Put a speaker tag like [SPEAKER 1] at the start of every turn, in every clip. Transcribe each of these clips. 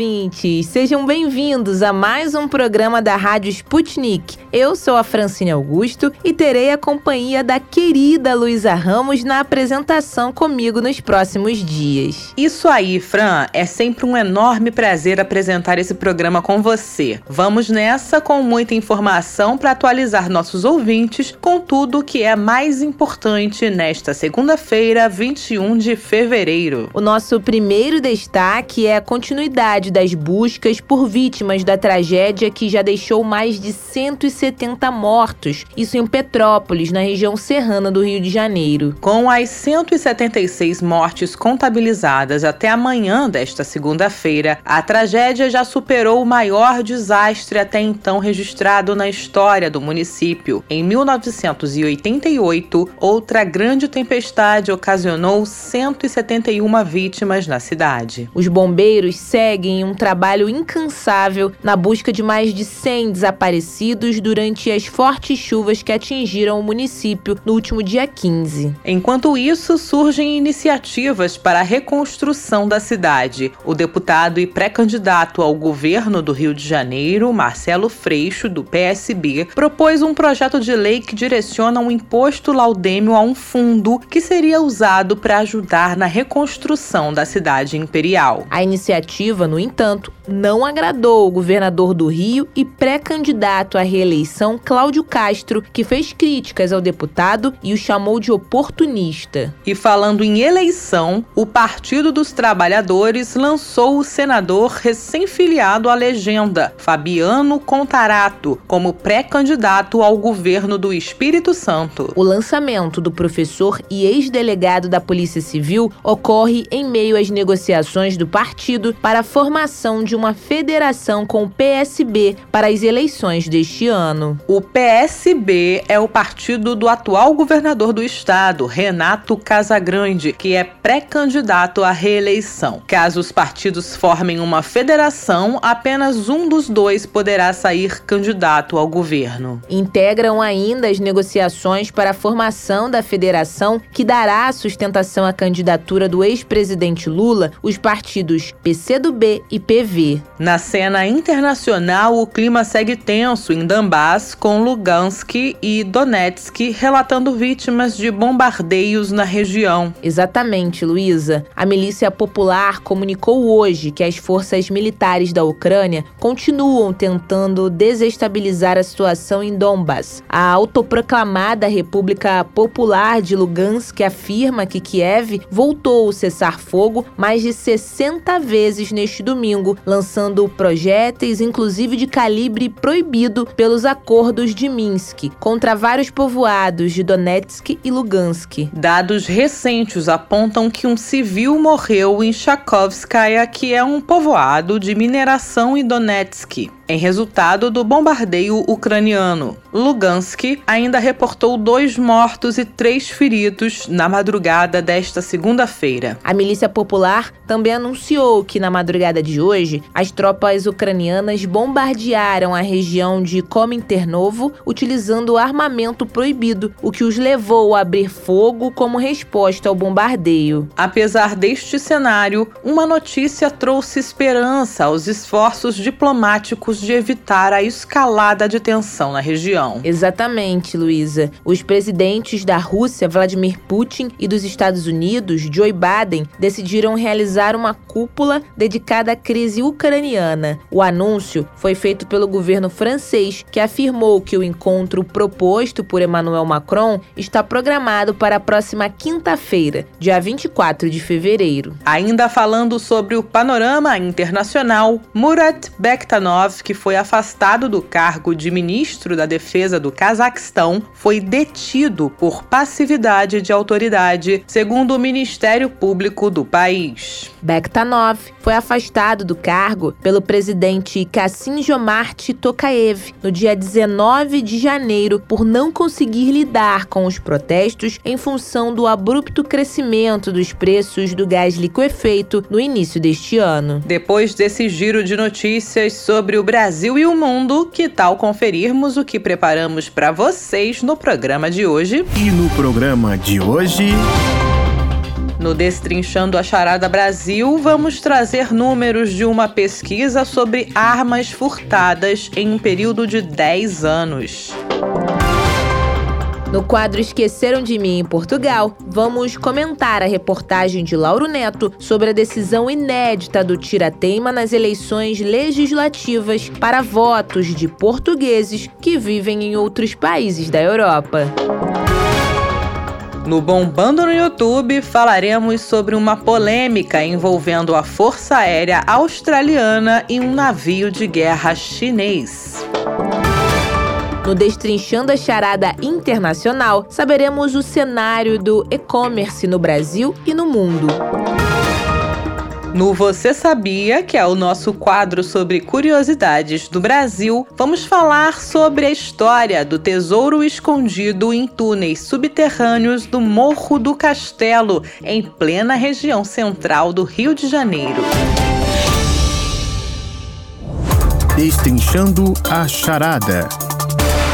[SPEAKER 1] Ouvintes! Sejam bem-vindos a mais um programa da Rádio Sputnik. Eu sou a Francine Augusto e terei a companhia da querida Luísa Ramos na apresentação comigo nos próximos dias.
[SPEAKER 2] Isso aí, Fran! É sempre um enorme prazer apresentar esse programa com você. Vamos nessa com muita informação para atualizar nossos ouvintes com tudo o que é mais importante nesta segunda-feira, 21 de fevereiro.
[SPEAKER 1] O nosso primeiro destaque é a continuação das buscas por vítimas da tragédia que já deixou mais de 170 mortos, isso em Petrópolis, na região serrana do Rio de Janeiro.
[SPEAKER 2] Com as 176 mortes contabilizadas até amanhã desta segunda-feira, a tragédia já superou o maior desastre até então registrado na história do município. Em 1988, outra grande tempestade ocasionou 171 vítimas na cidade.
[SPEAKER 1] Os bombeiros seguem um trabalho incansável na busca de mais de 100 desaparecidos durante as fortes chuvas que atingiram o município no último dia 15.
[SPEAKER 2] Enquanto isso, surgem iniciativas para a reconstrução da cidade. O deputado e pré-candidato ao governo do Rio de Janeiro, Marcelo Freixo, do PSB, propôs um projeto de lei que direciona um imposto laudêmio a um fundo que seria usado para ajudar na reconstrução da cidade imperial.
[SPEAKER 1] A iniciativa iniciativa, no entanto, não agradou o governador do Rio e pré-candidato à reeleição Cláudio Castro, que fez críticas ao deputado e o chamou de oportunista.
[SPEAKER 2] E falando em eleição, o Partido dos Trabalhadores lançou o senador recém-filiado à legenda, Fabiano Contarato, como pré-candidato ao governo do Espírito Santo.
[SPEAKER 1] O lançamento do professor e ex-delegado da Polícia Civil ocorre em meio às negociações do partido para a formação de uma federação com o PSB para as eleições deste ano.
[SPEAKER 2] O PSB é o partido do atual governador do estado, Renato Casagrande, que é pré-candidato à reeleição. Caso os partidos formem uma federação, apenas um dos dois poderá sair candidato ao governo.
[SPEAKER 1] Integram ainda as negociações para a formação da federação que dará sustentação à candidatura do ex-presidente Lula, os partidos PC PCdoB e PV.
[SPEAKER 2] Na cena internacional, o clima segue tenso em Donbass, com Lugansk e Donetsk relatando vítimas de bombardeios na região.
[SPEAKER 1] Exatamente, Luísa. A milícia popular comunicou hoje que as forças militares da Ucrânia continuam tentando desestabilizar a situação em Donbass. A autoproclamada República Popular de Lugansk afirma que Kiev voltou o cessar-fogo mais de 60 vezes vezes neste domingo, lançando projéteis, inclusive de calibre proibido pelos acordos de Minsk, contra vários povoados de Donetsk e Lugansk.
[SPEAKER 2] Dados recentes apontam que um civil morreu em Chakovskaya, que é um povoado de mineração em Donetsk em resultado do bombardeio ucraniano. Lugansk ainda reportou dois mortos e três feridos na madrugada desta segunda-feira.
[SPEAKER 1] A milícia popular também anunciou que na madrugada de hoje as tropas ucranianas bombardearam a região de Kominternovo utilizando armamento proibido, o que os levou a abrir fogo como resposta ao bombardeio.
[SPEAKER 2] Apesar deste cenário, uma notícia trouxe esperança aos esforços diplomáticos de evitar a escalada de tensão na região.
[SPEAKER 1] Exatamente, Luísa. Os presidentes da Rússia, Vladimir Putin, e dos Estados Unidos, Joe Biden, decidiram realizar uma cúpula dedicada à crise ucraniana. O anúncio foi feito pelo governo francês, que afirmou que o encontro proposto por Emmanuel Macron está programado para a próxima quinta-feira, dia 24 de fevereiro.
[SPEAKER 2] Ainda falando sobre o panorama internacional, Murat Bektanov, que foi afastado do cargo de ministro da Defesa do Cazaquistão, foi detido por passividade de autoridade, segundo o Ministério Público do país.
[SPEAKER 1] Bektanov foi afastado do cargo pelo presidente Kassim Jomart Tokayev no dia 19 de janeiro por não conseguir lidar com os protestos em função do abrupto crescimento dos preços do gás liquefeito no início deste ano.
[SPEAKER 2] Depois desse giro de notícias sobre o Brasil e o mundo, que tal conferirmos o que preparamos para vocês no programa de hoje?
[SPEAKER 3] E no programa de hoje.
[SPEAKER 2] No Destrinchando a Charada Brasil, vamos trazer números de uma pesquisa sobre armas furtadas em um período de 10 anos.
[SPEAKER 1] No quadro Esqueceram de Mim em Portugal, vamos comentar a reportagem de Lauro Neto sobre a decisão inédita do Tirateima nas eleições legislativas para votos de portugueses que vivem em outros países da Europa.
[SPEAKER 2] No Bombando no YouTube, falaremos sobre uma polêmica envolvendo a Força Aérea Australiana e um navio de guerra chinês.
[SPEAKER 1] No Destrinchando a Charada Internacional, saberemos o cenário do e-commerce no Brasil e no mundo.
[SPEAKER 2] No Você Sabia, que é o nosso quadro sobre curiosidades do Brasil, vamos falar sobre a história do tesouro escondido em túneis subterrâneos do Morro do Castelo, em plena região central do Rio de Janeiro.
[SPEAKER 3] Destrinchando a Charada.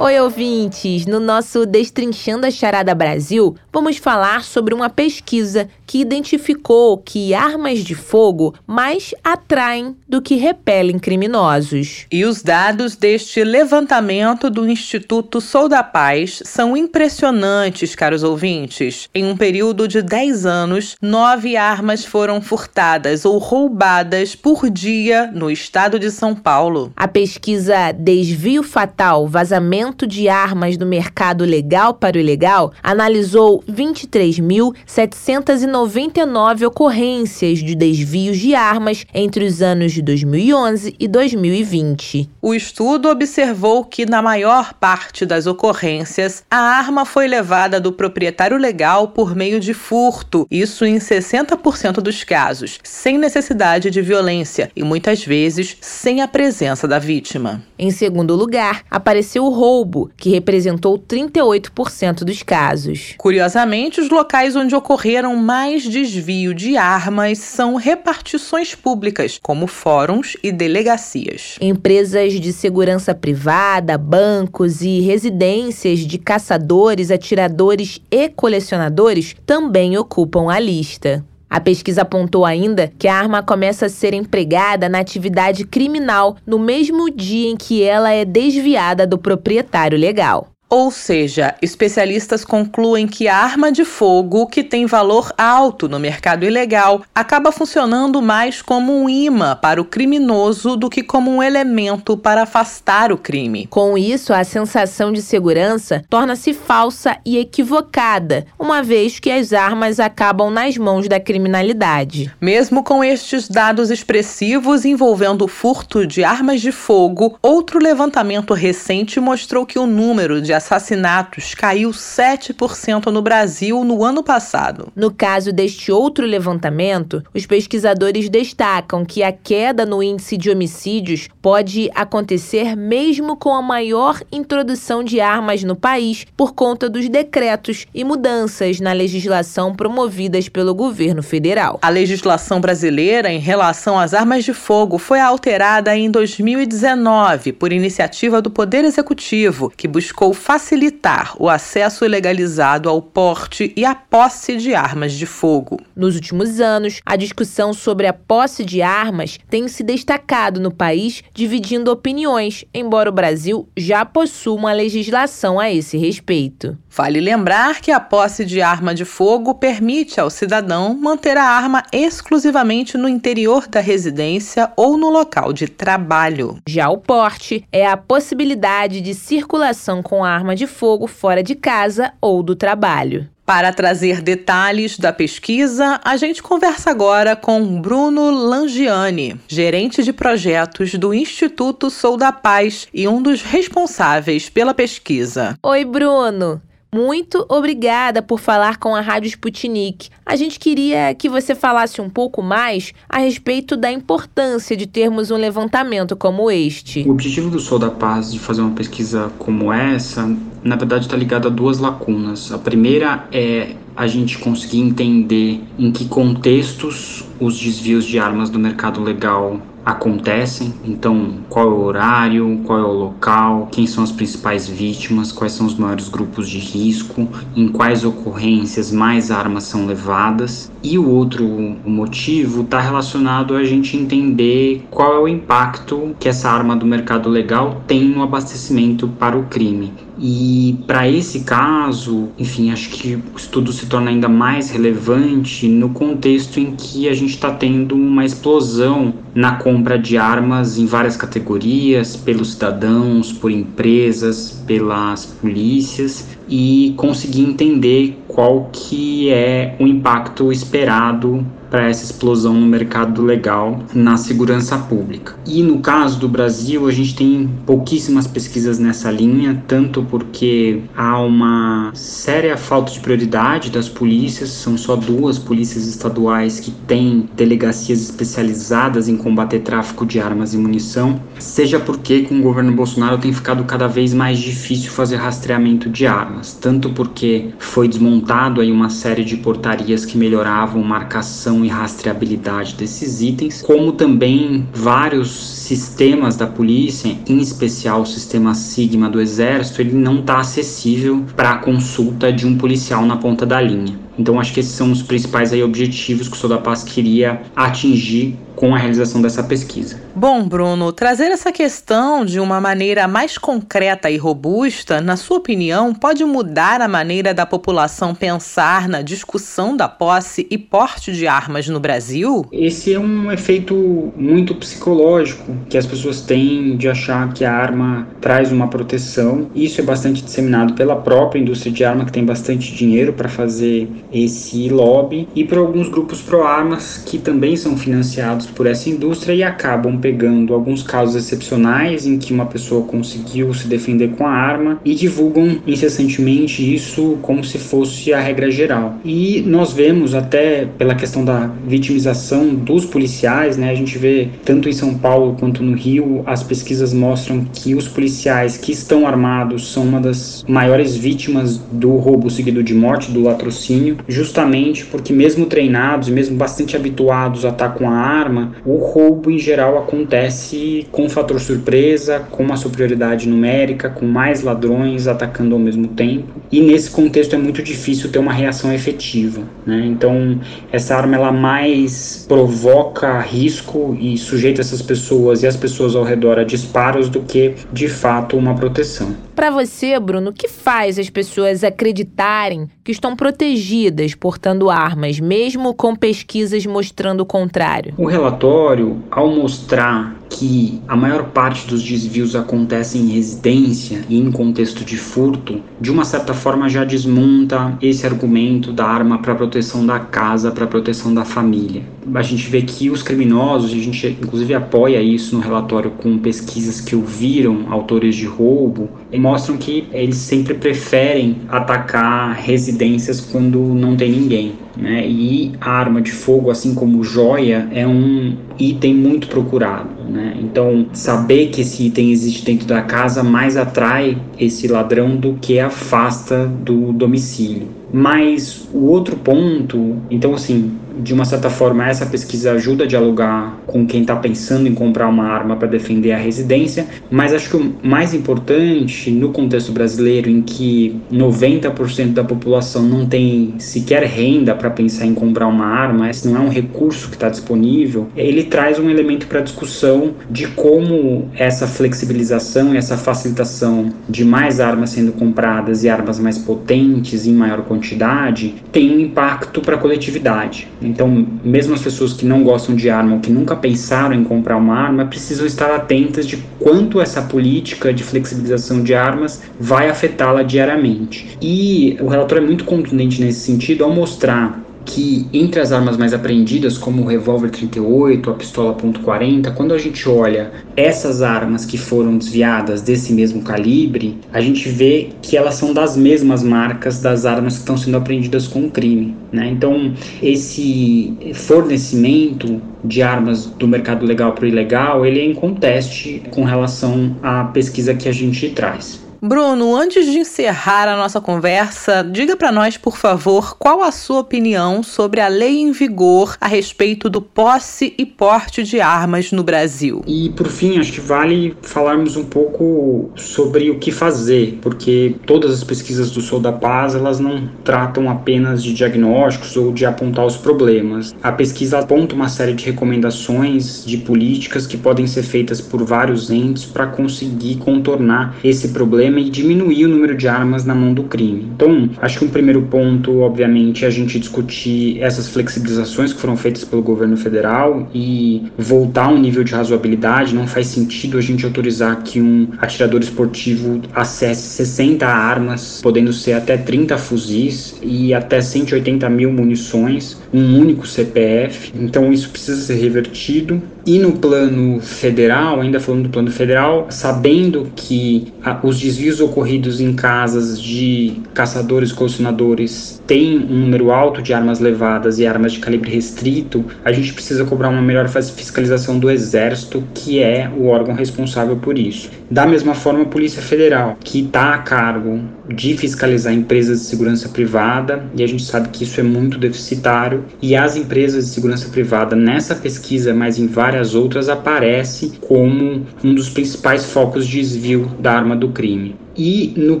[SPEAKER 1] Oi, ouvintes! No nosso Destrinchando a Charada Brasil, vamos falar sobre uma pesquisa que identificou que armas de fogo mais atraem do que repelem criminosos.
[SPEAKER 2] E os dados deste levantamento do Instituto Sou da Paz são impressionantes, caros ouvintes. Em um período de 10 anos, nove armas foram furtadas ou roubadas por dia no estado de São Paulo.
[SPEAKER 1] A pesquisa Desvio Fatal, Vazamento de armas do mercado legal para o ilegal analisou 23.799 ocorrências de desvios de armas entre os anos de 2011 e 2020.
[SPEAKER 2] O estudo observou que, na maior parte das ocorrências, a arma foi levada do proprietário legal por meio de furto, isso em 60% dos casos, sem necessidade de violência e muitas vezes sem a presença da vítima.
[SPEAKER 1] Em segundo lugar, apareceu o roubo roubo, que representou 38% dos casos.
[SPEAKER 2] Curiosamente, os locais onde ocorreram mais desvio de armas são repartições públicas, como fóruns e delegacias.
[SPEAKER 1] Empresas de segurança privada, bancos e residências de caçadores, atiradores e colecionadores também ocupam a lista. A pesquisa apontou ainda que a arma começa a ser empregada na atividade criminal no mesmo dia em que ela é desviada do proprietário legal.
[SPEAKER 2] Ou seja, especialistas concluem que a arma de fogo, que tem valor alto no mercado ilegal, acaba funcionando mais como um imã para o criminoso do que como um elemento para afastar o crime.
[SPEAKER 1] Com isso, a sensação de segurança torna-se falsa e equivocada, uma vez que as armas acabam nas mãos da criminalidade.
[SPEAKER 2] Mesmo com estes dados expressivos envolvendo o furto de armas de fogo, outro levantamento recente mostrou que o número de assassinatos caiu 7% no Brasil no ano passado.
[SPEAKER 1] No caso deste outro levantamento, os pesquisadores destacam que a queda no índice de homicídios pode acontecer mesmo com a maior introdução de armas no país por conta dos decretos e mudanças na legislação promovidas pelo governo federal.
[SPEAKER 2] A legislação brasileira em relação às armas de fogo foi alterada em 2019 por iniciativa do Poder Executivo, que buscou facilitar o acesso legalizado ao porte e à posse de armas de fogo.
[SPEAKER 1] Nos últimos anos, a discussão sobre a posse de armas tem se destacado no país, dividindo opiniões, embora o Brasil já possua uma legislação a esse respeito.
[SPEAKER 2] Vale lembrar que a posse de arma de fogo permite ao cidadão manter a arma exclusivamente no interior da residência ou no local de trabalho.
[SPEAKER 1] Já o porte é a possibilidade de circulação com arma de fogo fora de casa ou do trabalho.
[SPEAKER 2] Para trazer detalhes da pesquisa, a gente conversa agora com Bruno Langiani, gerente de projetos do Instituto Sou da Paz e um dos responsáveis pela pesquisa.
[SPEAKER 1] Oi, Bruno. Muito obrigada por falar com a Rádio Sputnik. A gente queria que você falasse um pouco mais a respeito da importância de termos um levantamento como este.
[SPEAKER 4] O objetivo do Sol da Paz de fazer uma pesquisa como essa, na verdade, está ligado a duas lacunas. A primeira é a gente conseguir entender em que contextos os desvios de armas do mercado legal acontecem. Então, qual é o horário, qual é o local, quem são as principais vítimas, quais são os maiores grupos de risco, em quais ocorrências mais armas são levadas. E o outro motivo está relacionado a gente entender qual é o impacto que essa arma do mercado legal tem no abastecimento para o crime. E para esse caso, enfim, acho que o estudo se torna ainda mais relevante no contexto em que a gente está tendo uma explosão na compra de armas em várias categorias, pelos cidadãos, por empresas, pelas polícias e conseguir entender qual que é o impacto esperado para essa explosão no mercado legal na segurança pública. E no caso do Brasil, a gente tem pouquíssimas pesquisas nessa linha, tanto porque há uma séria falta de prioridade das polícias, são só duas polícias estaduais que têm delegacias especializadas em combater tráfico de armas e munição, seja porque com o governo Bolsonaro tem ficado cada vez mais difícil fazer rastreamento de armas, tanto porque foi desmontado aí uma série de portarias que melhoravam marcação e rastreabilidade desses itens, como também vários sistemas da polícia, em especial o sistema Sigma do Exército, ele não está acessível para consulta de um policial na ponta da linha. Então acho que esses são os principais aí objetivos que o Sodapaz queria atingir com a realização dessa pesquisa.
[SPEAKER 2] Bom, Bruno, trazer essa questão de uma maneira mais concreta e robusta, na sua opinião, pode mudar a maneira da população pensar na discussão da posse e porte de armas no Brasil?
[SPEAKER 4] Esse é um efeito muito psicológico que as pessoas têm de achar que a arma traz uma proteção. Isso é bastante disseminado pela própria indústria de arma, que tem bastante dinheiro para fazer esse lobby, e por alguns grupos pró-armas que também são financiados por essa indústria e acabam pegando alguns casos excepcionais em que uma pessoa conseguiu se defender com a arma e divulgam incessantemente isso como se fosse a regra geral. E nós vemos até pela questão da vitimização dos policiais, né? A gente vê tanto em São Paulo quanto no Rio, as pesquisas mostram que os policiais que estão armados são uma das maiores vítimas do roubo seguido de morte, do latrocínio, justamente porque mesmo treinados e mesmo bastante habituados a estar com a arma o roubo em geral acontece com fator surpresa, com uma superioridade numérica, com mais ladrões atacando ao mesmo tempo. E nesse contexto é muito difícil ter uma reação efetiva. Né? Então, essa arma ela mais provoca risco e sujeita essas pessoas e as pessoas ao redor a disparos do que de fato uma proteção.
[SPEAKER 1] Para você, Bruno, o que faz as pessoas acreditarem que estão protegidas portando armas, mesmo com pesquisas mostrando o contrário?
[SPEAKER 4] O relatório, ao mostrar que a maior parte dos desvios acontecem em residência e em contexto de furto, de uma certa forma já desmonta esse argumento da arma para proteção da casa, para proteção da família. A gente vê que os criminosos, a gente inclusive apoia isso no relatório com pesquisas que ouviram autores de roubo, mostram que eles sempre preferem atacar residências quando não tem ninguém. Né? E arma de fogo, assim como joia, é um item muito procurado. Né? Então, saber que esse item existe dentro da casa mais atrai esse ladrão do que afasta do domicílio. Mas o outro ponto, então assim, de uma certa forma, essa pesquisa ajuda a dialogar com quem está pensando em comprar uma arma para defender a residência, mas acho que o mais importante no contexto brasileiro, em que 90% da população não tem sequer renda para pensar em comprar uma arma, esse não é um recurso que está disponível, ele traz um elemento para discussão de como essa flexibilização e essa facilitação de mais armas sendo compradas e armas mais potentes em maior quantidade tem um impacto para a coletividade. Então, mesmo as pessoas que não gostam de arma ou que nunca pensaram em comprar uma arma, precisam estar atentas de quanto essa política de flexibilização de armas vai afetá-la diariamente. E o relatório é muito contundente nesse sentido ao mostrar que entre as armas mais apreendidas, como o revólver 38, a pistola .40, quando a gente olha essas armas que foram desviadas desse mesmo calibre, a gente vê que elas são das mesmas marcas das armas que estão sendo apreendidas com o crime. Né? Então, esse fornecimento de armas do mercado legal para o ilegal, ele é em conteste com relação à pesquisa que a gente traz.
[SPEAKER 2] Bruno, antes de encerrar a nossa conversa, diga para nós, por favor, qual a sua opinião sobre a lei em vigor a respeito do posse e porte de armas no Brasil.
[SPEAKER 4] E por fim, acho que vale falarmos um pouco sobre o que fazer, porque todas as pesquisas do Sou da Paz, elas não tratam apenas de diagnósticos ou de apontar os problemas. A pesquisa aponta uma série de recomendações de políticas que podem ser feitas por vários entes para conseguir contornar esse problema problema e diminuir o número de armas na mão do crime. Então, acho que um primeiro ponto, obviamente, é a gente discutir essas flexibilizações que foram feitas pelo governo federal e voltar a um nível de razoabilidade. Não faz sentido a gente autorizar que um atirador esportivo acesse 60 armas, podendo ser até 30 fuzis e até 180 mil munições, um único CPF. Então, isso precisa ser revertido. E no plano federal, ainda falando do plano federal, sabendo que ah, os desvios ocorridos em casas de caçadores colecionadores têm um número alto de armas levadas e armas de calibre restrito, a gente precisa cobrar uma melhor fiscalização do Exército, que é o órgão responsável por isso. Da mesma forma, a Polícia Federal, que está a cargo de fiscalizar empresas de segurança privada, e a gente sabe que isso é muito deficitário, e as empresas de segurança privada nessa pesquisa, mas em várias outras, aparece como um dos principais focos de desvio da arma do crime. E no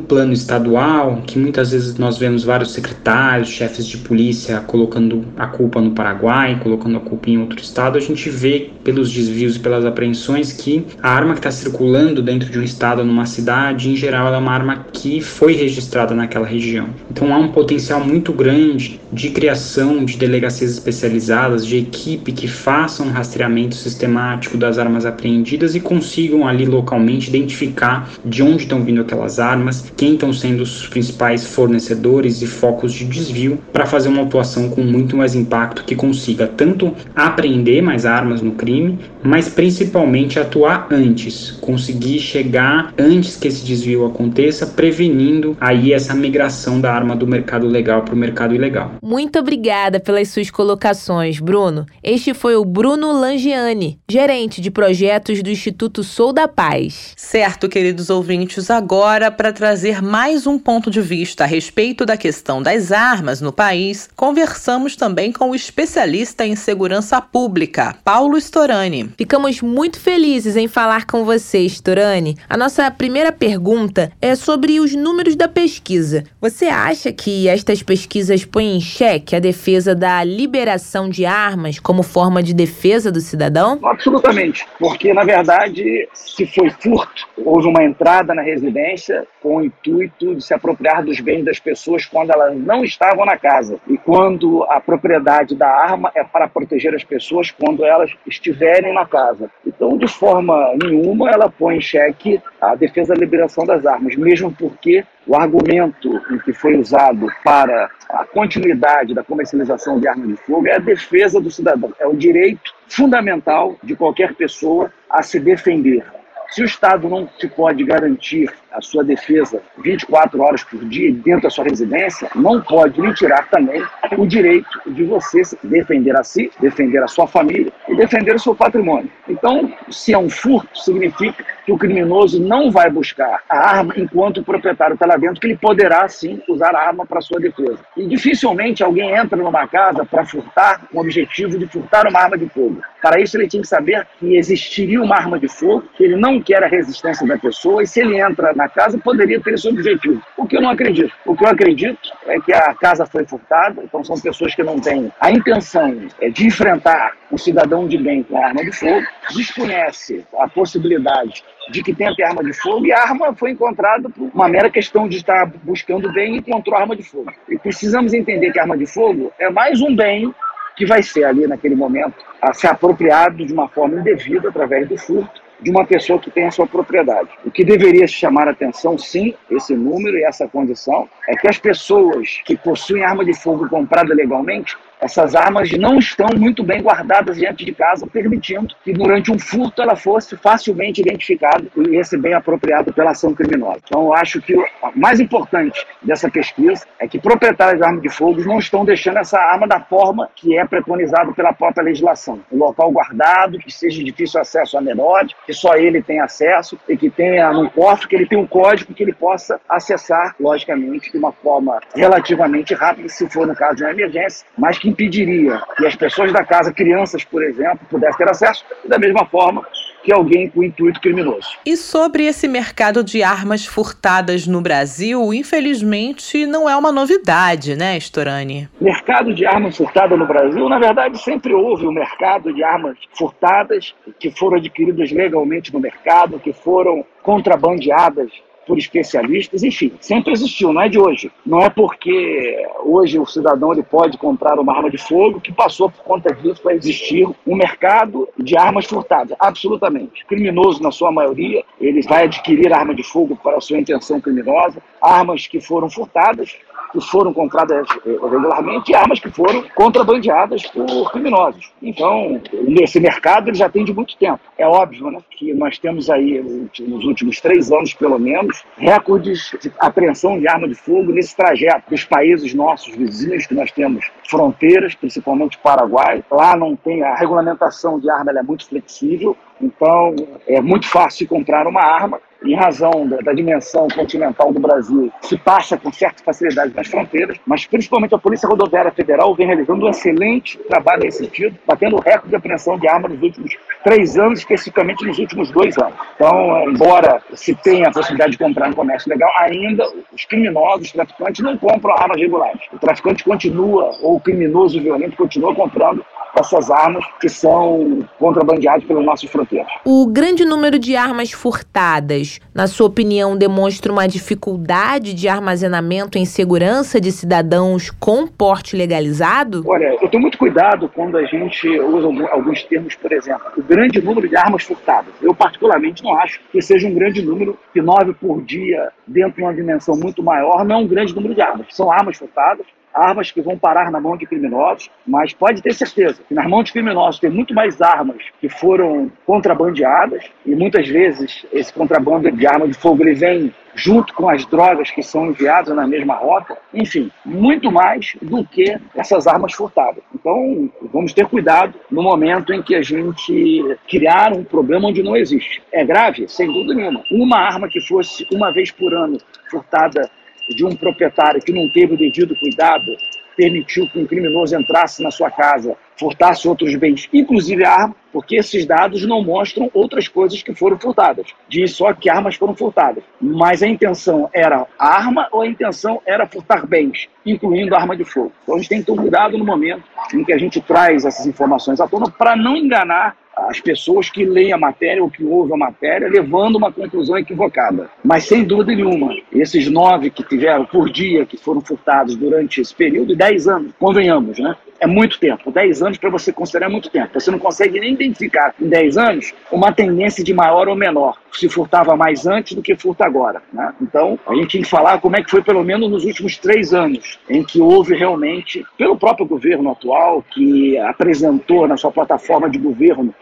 [SPEAKER 4] plano estadual, que muitas vezes nós vemos vários secretários, chefes de polícia colocando a culpa no Paraguai, colocando a culpa em outro estado, a gente vê pelos desvios e pelas apreensões que a arma que está circulando dentro de um estado numa cidade, em geral, é uma arma que foi registrada naquela região. Então há um potencial muito grande de criação de delegacias especializadas, de equipe que façam um rastreamento sistemático das armas apreendidas e consigam ali localmente identificar de onde estão vindo aquelas as armas, quem estão sendo os principais fornecedores e focos de desvio para fazer uma atuação com muito mais impacto que consiga tanto apreender mais armas no crime, mas principalmente atuar antes, conseguir chegar antes que esse desvio aconteça, prevenindo aí essa migração da arma do mercado legal para o mercado ilegal.
[SPEAKER 1] Muito obrigada pelas suas colocações, Bruno. Este foi o Bruno Langiani, gerente de projetos do Instituto Sou da Paz.
[SPEAKER 2] Certo, queridos ouvintes, agora agora para trazer mais um ponto de vista a respeito da questão das armas no país, conversamos também com o especialista em segurança pública, Paulo Storani.
[SPEAKER 1] Ficamos muito felizes em falar com você, Storani. A nossa primeira pergunta é sobre os números da pesquisa. Você acha que estas pesquisas põem em xeque a defesa da liberação de armas como forma de defesa do cidadão?
[SPEAKER 5] Absolutamente, porque na verdade, se foi furto, houve uma entrada na residência com o intuito de se apropriar dos bens das pessoas quando elas não estavam na casa. E quando a propriedade da arma é para proteger as pessoas quando elas estiverem na casa. Então, de forma nenhuma, ela põe em xeque a defesa da liberação das armas, mesmo porque o argumento que foi usado para a continuidade da comercialização de armas de fogo é a defesa do cidadão, é o direito fundamental de qualquer pessoa a se defender. Se o Estado não te pode garantir a sua defesa 24 horas por dia dentro da sua residência, não pode lhe tirar também o direito de você defender a si, defender a sua família e defender o seu patrimônio. Então, se é um furto, significa que o criminoso não vai buscar a arma enquanto o proprietário está lá dentro, que ele poderá sim usar a arma para sua defesa. E dificilmente alguém entra numa casa para furtar com o objetivo de furtar uma arma de fogo. Para isso, ele tinha que saber que existiria uma arma de fogo, que ele não quer a resistência da pessoa, e se ele entra na casa, poderia ter esse objetivo. O que eu não acredito. O que eu acredito é que a casa foi furtada, então são pessoas que não têm a intenção é, de enfrentar um cidadão de bem com arma de fogo, desconhece a possibilidade de que tenha arma de fogo e a arma foi encontrada por uma mera questão de estar buscando bem e encontrou arma de fogo. E precisamos entender que arma de fogo é mais um bem que vai ser ali naquele momento a ser apropriado de uma forma indevida através do furto de uma pessoa que tem a sua propriedade. O que deveria chamar a atenção, sim, esse número e essa condição, é que as pessoas que possuem arma de fogo comprada legalmente essas armas não estão muito bem guardadas diante de casa, permitindo que durante um furto ela fosse facilmente identificada e esse bem apropriado pela ação criminosa. Então, eu acho que o mais importante dessa pesquisa é que proprietários de armas de fogo não estão deixando essa arma da forma que é preconizado pela própria legislação. Um local guardado, que seja difícil acesso a menores, que só ele tem acesso e que tenha no cofre, que ele tenha um código que ele possa acessar, logicamente, de uma forma relativamente rápida, se for no caso de uma emergência, mas que impediria que as pessoas da casa, crianças, por exemplo, pudessem ter acesso, da mesma forma que alguém com intuito criminoso.
[SPEAKER 2] E sobre esse mercado de armas furtadas no Brasil, infelizmente não é uma novidade, né, Storani?
[SPEAKER 5] Mercado de armas furtadas no Brasil, na verdade, sempre houve um mercado de armas furtadas que foram adquiridas legalmente no mercado, que foram contrabandeadas por especialistas, enfim, sempre existiu, não é de hoje. Não é porque hoje o cidadão ele pode comprar uma arma de fogo que passou por conta disso a existir um mercado de armas furtadas, absolutamente. Criminoso na sua maioria, ele vai adquirir arma de fogo para a sua intenção criminosa, armas que foram furtadas, que foram compradas eh, regularmente e armas que foram contrabandeadas por criminosos. Então, nesse mercado ele já tem de muito tempo. É óbvio né, que nós temos aí, nos últimos três anos pelo menos, recordes de apreensão de arma de fogo nesse trajeto dos países nossos vizinhos, que nós temos fronteiras, principalmente Paraguai. Lá não tem a regulamentação de arma, é muito flexível, então é muito fácil comprar uma arma em razão da, da, dimensão continental do Brasil, se passa com certa facilidade nas fronteiras, mas principalmente a Polícia Rodoviária Federal vem realizando um excelente trabalho nesse sentido, batendo o recorde de apreensão de armas nos últimos três anos, especificamente nos últimos dois anos. Então, embora se tenha a possibilidade de comprar no comércio legal, ainda os criminosos, os traficantes, não compram armas regulares. O traficante continua, ou o criminoso violento continua comprando essas armas que são contrabandeadas pelas nossas fronteiras.
[SPEAKER 1] O grande número de armas furtadas, na sua opinião, demonstra uma dificuldade de armazenamento em segurança de cidadãos com porte legalizado?
[SPEAKER 5] Olha, eu tenho muito cuidado quando a gente usa alguns termos, por exemplo, o grande número de armas furtadas. Eu, particularmente, não acho que seja um grande número, que nove por dia, dentro de uma dimensão muito maior, não é um grande número de armas. São armas furtadas, armas que vão parar na mão de criminosos, mas pode ter certeza que nas mãos de criminosos tem muito mais armas que foram contrabandeadas e muitas vezes esse contrabando de arma de fogo ele vem junto com as drogas que são enviadas na mesma rota, enfim, muito mais do que essas armas furtadas. Então, vamos ter cuidado no momento em que a gente criar um problema onde não existe. É grave? Sem dúvida nenhuma. Uma arma que fosse uma vez por ano furtada de um proprietário que não teve o devido cuidado, permitiu que um criminoso entrasse na sua casa, furtasse outros bens, inclusive a arma, porque esses dados não mostram outras coisas que foram furtadas. Diz só que armas foram furtadas. Mas a intenção era arma ou a intenção era furtar bens, incluindo arma de fogo. Então a gente tem que ter cuidado no momento em que a gente traz essas informações à tona para não enganar as pessoas que leem a matéria ou que ouvem a matéria, levando uma conclusão equivocada. Mas sem dúvida nenhuma, esses nove que tiveram por dia, que foram furtados durante esse período, dez anos, convenhamos, né? É muito tempo. 10 anos para você considerar muito tempo. Você não consegue nem identificar em 10 anos uma tendência de maior ou menor, se furtava mais antes do que furta agora. Né? Então, a gente tem que falar como é que foi pelo menos nos últimos três anos, em que houve realmente, pelo próprio governo atual, que apresentou na sua plataforma de governo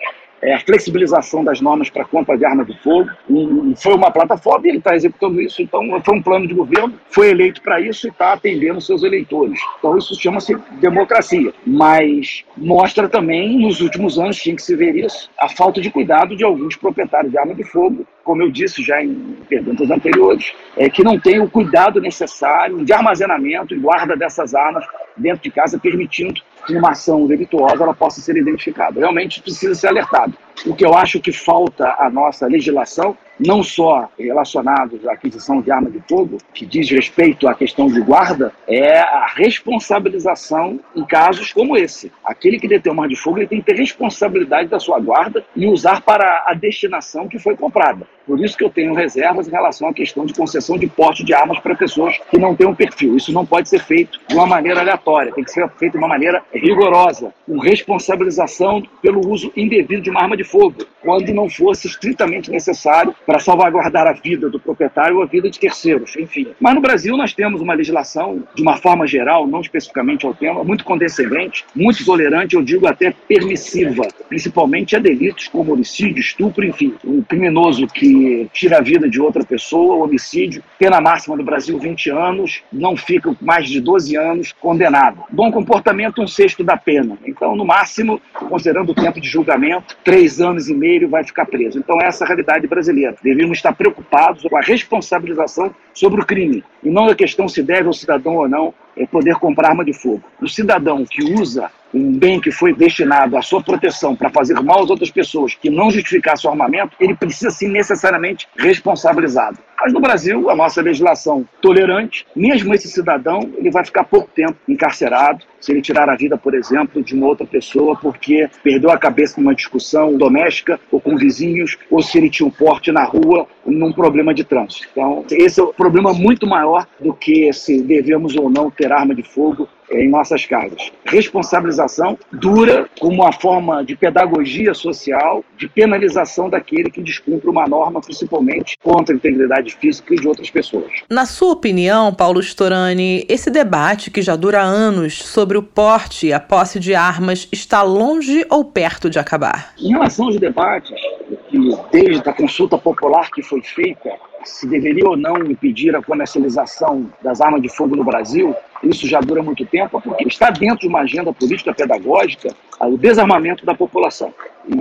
[SPEAKER 5] é, a flexibilização das normas para compra de arma de fogo. E foi uma plataforma e ele está executando isso. Então, foi um plano de governo, foi eleito para isso e está atendendo seus eleitores. Então, isso chama-se democracia. Mas mostra também, nos últimos anos, tinha que se ver isso, a falta de cuidado de alguns proprietários de arma de fogo, como eu disse já em perguntas anteriores, é, que não tem o cuidado necessário de armazenamento e guarda dessas armas dentro de casa, permitindo que uma ação delituosa ela possa ser identificada. Realmente precisa ser alertado. O que eu acho que falta à nossa legislação, não só relacionados à aquisição de arma de fogo, que diz respeito à questão de guarda, é a responsabilização em casos como esse. Aquele que detém uma arma de fogo ele tem que ter responsabilidade da sua guarda e usar para a destinação que foi comprada. Por isso que eu tenho reservas em relação à questão de concessão de porte de armas para pessoas que não têm um perfil. Isso não pode ser feito de uma maneira aleatória, tem que ser feito de uma maneira rigorosa, com responsabilização pelo uso indevido de uma arma de fogo, quando não fosse estritamente necessário para salvaguardar a vida do proprietário ou a vida de terceiros, enfim. Mas no Brasil nós temos uma legislação, de uma forma geral, não especificamente ao tema, muito condescendente, muito tolerante, eu digo até permissiva, principalmente a delitos como homicídio, estupro, enfim. Um criminoso que tira a vida de outra pessoa, homicídio, pena máxima no Brasil 20 anos, não fica mais de 12 anos condenado. Bom comportamento, um sexto da pena. Então, no máximo, considerando o tempo de julgamento, três anos e meio vai ficar preso. Então, essa é a realidade brasileira. Devemos estar preocupados com a responsabilização sobre o crime, e não a questão se deve ao cidadão ou não é poder comprar arma de fogo. O cidadão que usa um bem que foi destinado à sua proteção para fazer mal às outras pessoas, que não justificar seu armamento, ele precisa ser necessariamente responsabilizado. Mas no Brasil, a nossa legislação tolerante, mesmo esse cidadão, ele vai ficar pouco tempo encarcerado se ele tirar a vida, por exemplo, de uma outra pessoa porque perdeu a cabeça numa discussão doméstica ou com vizinhos, ou se ele tinha um porte na rua num problema de trânsito. Então, esse é um problema muito maior do que se devemos ou não ter arma de fogo em nossas casas. Responsabilização dura como uma forma de pedagogia social, de penalização daquele que descumpre uma norma, principalmente contra a integridade física e de outras pessoas.
[SPEAKER 2] Na sua opinião, Paulo Storani, esse debate que já dura anos sobre o porte e a posse de armas está longe ou perto de acabar?
[SPEAKER 5] Em relação aos debates, que desde a consulta popular que foi feita, se deveria ou não impedir a comercialização das armas de fogo no Brasil, isso já dura muito tempo, porque está dentro de uma agenda política pedagógica o desarmamento da população.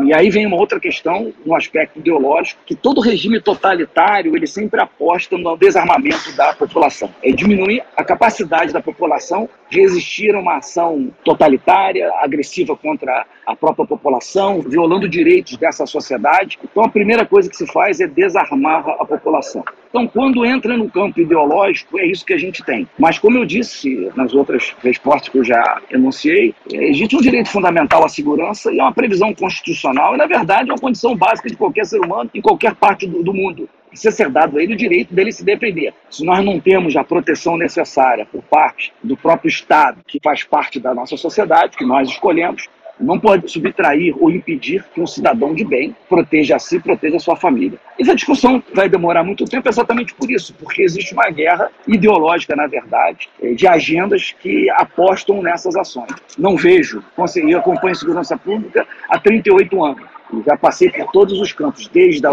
[SPEAKER 5] E aí vem uma outra questão, no aspecto ideológico, que todo regime totalitário ele sempre aposta no desarmamento da população. É diminuir a capacidade da população de resistir a uma ação totalitária, agressiva contra a própria população, violando direitos dessa sociedade. Então a primeira coisa que se faz é desarmar a população. Então quando entra no campo ideológico, é isso que a gente tem. Mas como eu disse nas outras respostas que eu já enunciei, existe um direito fundamental à segurança e é uma previsão constitucional e, na verdade, é uma condição básica de qualquer ser humano em qualquer parte do, do mundo. Precisa ser dado a ele o direito dele se defender. Se nós não temos a proteção necessária por parte do próprio Estado, que faz parte da nossa sociedade, que nós escolhemos, não pode subtrair ou impedir que um cidadão de bem proteja a si, proteja a sua família. Essa discussão vai demorar muito tempo exatamente por isso, porque existe uma guerra ideológica, na verdade, eh, de agendas que apostam nessas ações. Não vejo, eu acompanho segurança pública há 38 anos, já passei por todos os campos, desde a,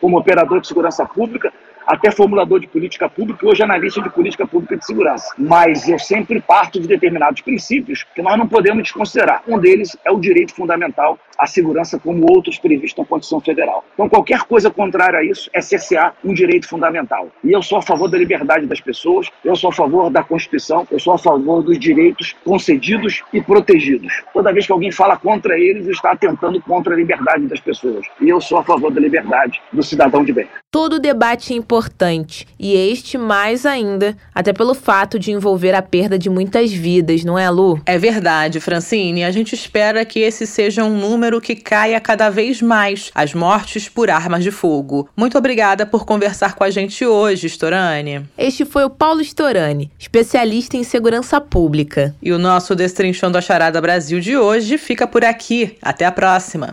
[SPEAKER 5] como operador de segurança pública até formulador de política pública hoje analista de política pública de segurança. Mas eu sempre parto de determinados princípios que nós não podemos desconsiderar. Um deles é o direito fundamental à segurança, como outros previstos na Constituição Federal. Então, qualquer coisa contrária a isso é cercear um direito fundamental. E eu sou a favor da liberdade das pessoas, eu sou a favor da Constituição, eu sou a favor dos direitos concedidos e protegidos. Toda vez que alguém fala contra eles, está atentando contra a liberdade das pessoas. E eu sou a favor da liberdade do cidadão de bem.
[SPEAKER 1] Todo debate é importante, e este mais ainda, até pelo fato de envolver a perda de muitas vidas, não é, Lu?
[SPEAKER 2] É verdade, Francine. A gente espera que esse seja um número que caia cada vez mais as mortes por armas de fogo. Muito obrigada por conversar com a gente hoje, Storani.
[SPEAKER 1] Este foi o Paulo Storani, especialista em segurança pública.
[SPEAKER 2] E o nosso Destrinchando a Charada Brasil de hoje fica por aqui. Até a próxima.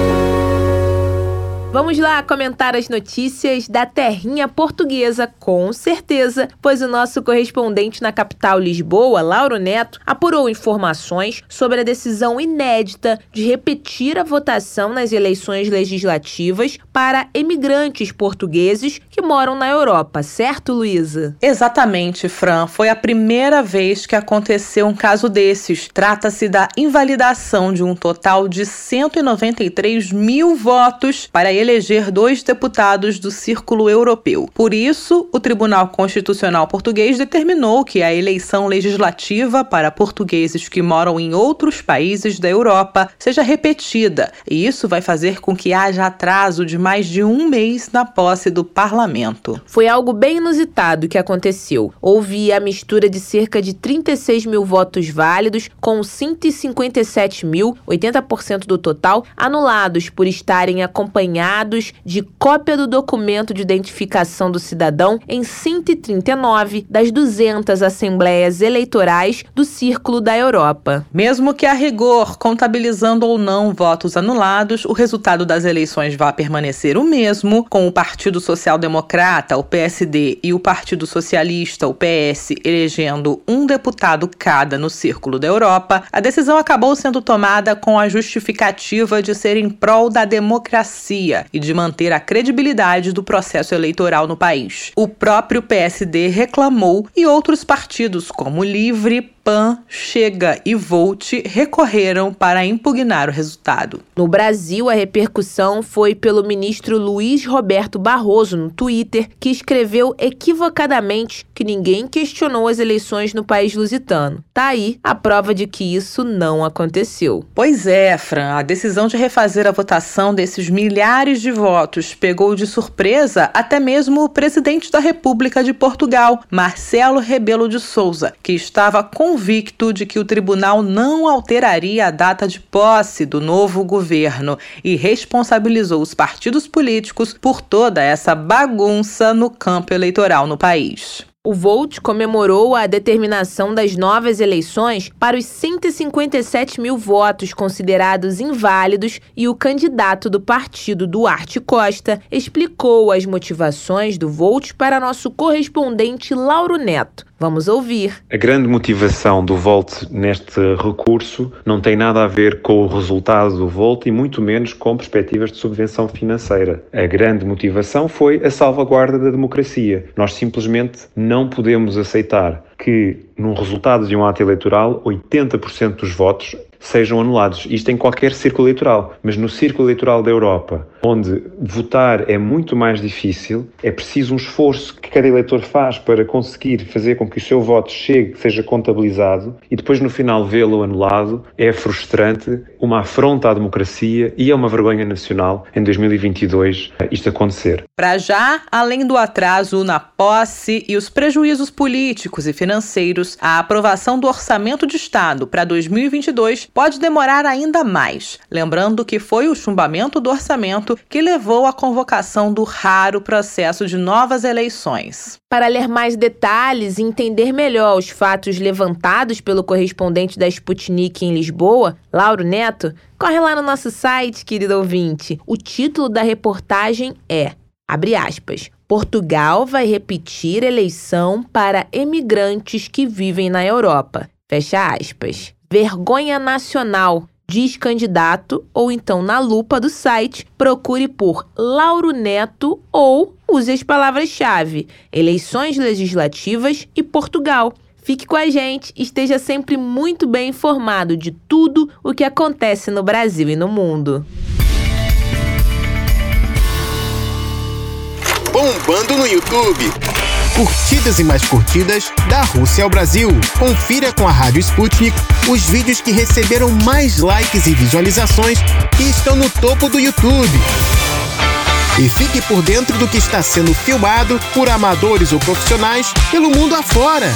[SPEAKER 1] Vamos lá comentar as notícias da terrinha portuguesa, com certeza, pois o nosso correspondente na capital Lisboa, Lauro Neto, apurou informações sobre a decisão inédita de repetir a votação nas eleições legislativas para emigrantes portugueses que moram na Europa, certo, Luísa?
[SPEAKER 2] Exatamente, Fran. Foi a primeira vez que aconteceu um caso desses. Trata-se da invalidação de um total de 193 mil votos para eleger dois deputados do Círculo Europeu. Por isso, o Tribunal Constitucional Português determinou que a eleição legislativa para portugueses que moram em outros países da Europa seja repetida, e isso vai fazer com que haja atraso de mais de um mês na posse do parlamento.
[SPEAKER 1] Foi algo bem inusitado que aconteceu. Houve a mistura de cerca de 36 mil votos válidos com 157 mil, 80% do total, anulados por estarem acompanhados de cópia do documento de identificação do cidadão em 139 das 200 assembleias eleitorais do Círculo da Europa.
[SPEAKER 2] Mesmo que a rigor, contabilizando ou não votos anulados, o resultado das eleições vá permanecer o mesmo, com o Partido Social Democrata, o PSD, e o Partido Socialista, o PS, elegendo um deputado cada no Círculo da Europa, a decisão acabou sendo tomada com a justificativa de ser em prol da democracia e de manter a credibilidade do processo eleitoral no país. O próprio PSD reclamou e outros partidos, como Livre, PAN, Chega e Volt recorreram para impugnar o resultado.
[SPEAKER 1] No Brasil, a repercussão foi pelo ministro Luiz Roberto Barroso no Twitter, que escreveu equivocadamente que ninguém questionou as eleições no país lusitano. Tá aí a prova de que isso não aconteceu.
[SPEAKER 2] Pois é, Fran, a decisão de refazer a votação desses milhares de votos pegou de surpresa até mesmo o presidente da República de Portugal, Marcelo Rebelo de Souza, que estava com convicto de que o tribunal não alteraria a data de posse do novo governo e responsabilizou os partidos políticos por toda essa bagunça no campo eleitoral no país.
[SPEAKER 1] O Volt comemorou a determinação das novas eleições para os 157 mil votos considerados inválidos e o candidato do partido, Duarte Costa, explicou as motivações do Volt para nosso correspondente Lauro Neto. Vamos ouvir.
[SPEAKER 6] A grande motivação do Volt neste recurso não tem nada a ver com o resultado do Volt e muito menos com perspectivas de subvenção financeira. A grande motivação foi a salvaguarda da democracia. Nós simplesmente não podemos aceitar que, num resultado de um ato eleitoral, 80% dos votos sejam anulados. Isto em qualquer círculo eleitoral, mas no círculo eleitoral da Europa, onde votar é muito mais difícil, é preciso um esforço que cada eleitor faz para conseguir fazer com que o seu voto chegue, seja contabilizado e depois no final vê-lo anulado, é frustrante, uma afronta à democracia e é uma vergonha nacional em 2022 isto acontecer.
[SPEAKER 2] Para já, além do atraso na posse e os prejuízos políticos e financeiros, a aprovação do orçamento de Estado para 2022 pode demorar ainda mais. Lembrando que foi o chumbamento do orçamento que levou à convocação do raro processo de novas eleições.
[SPEAKER 1] Para ler mais detalhes e entender melhor os fatos levantados pelo correspondente da Sputnik em Lisboa, Lauro Neto, corre lá no nosso site, querido ouvinte. O título da reportagem é, abre aspas, Portugal vai repetir eleição para emigrantes que vivem na Europa. Fecha aspas. Vergonha Nacional, diz candidato, ou então na lupa do site, procure por Lauro Neto ou use as palavras-chave: eleições legislativas e Portugal. Fique com a gente, esteja sempre muito bem informado de tudo o que acontece no Brasil e no mundo.
[SPEAKER 3] Bombando no YouTube curtidas e mais curtidas da Rússia ao Brasil. Confira com a Rádio Sputnik os vídeos que receberam mais likes e visualizações e estão no topo do YouTube. E fique por dentro do que está sendo filmado por amadores ou profissionais pelo mundo afora.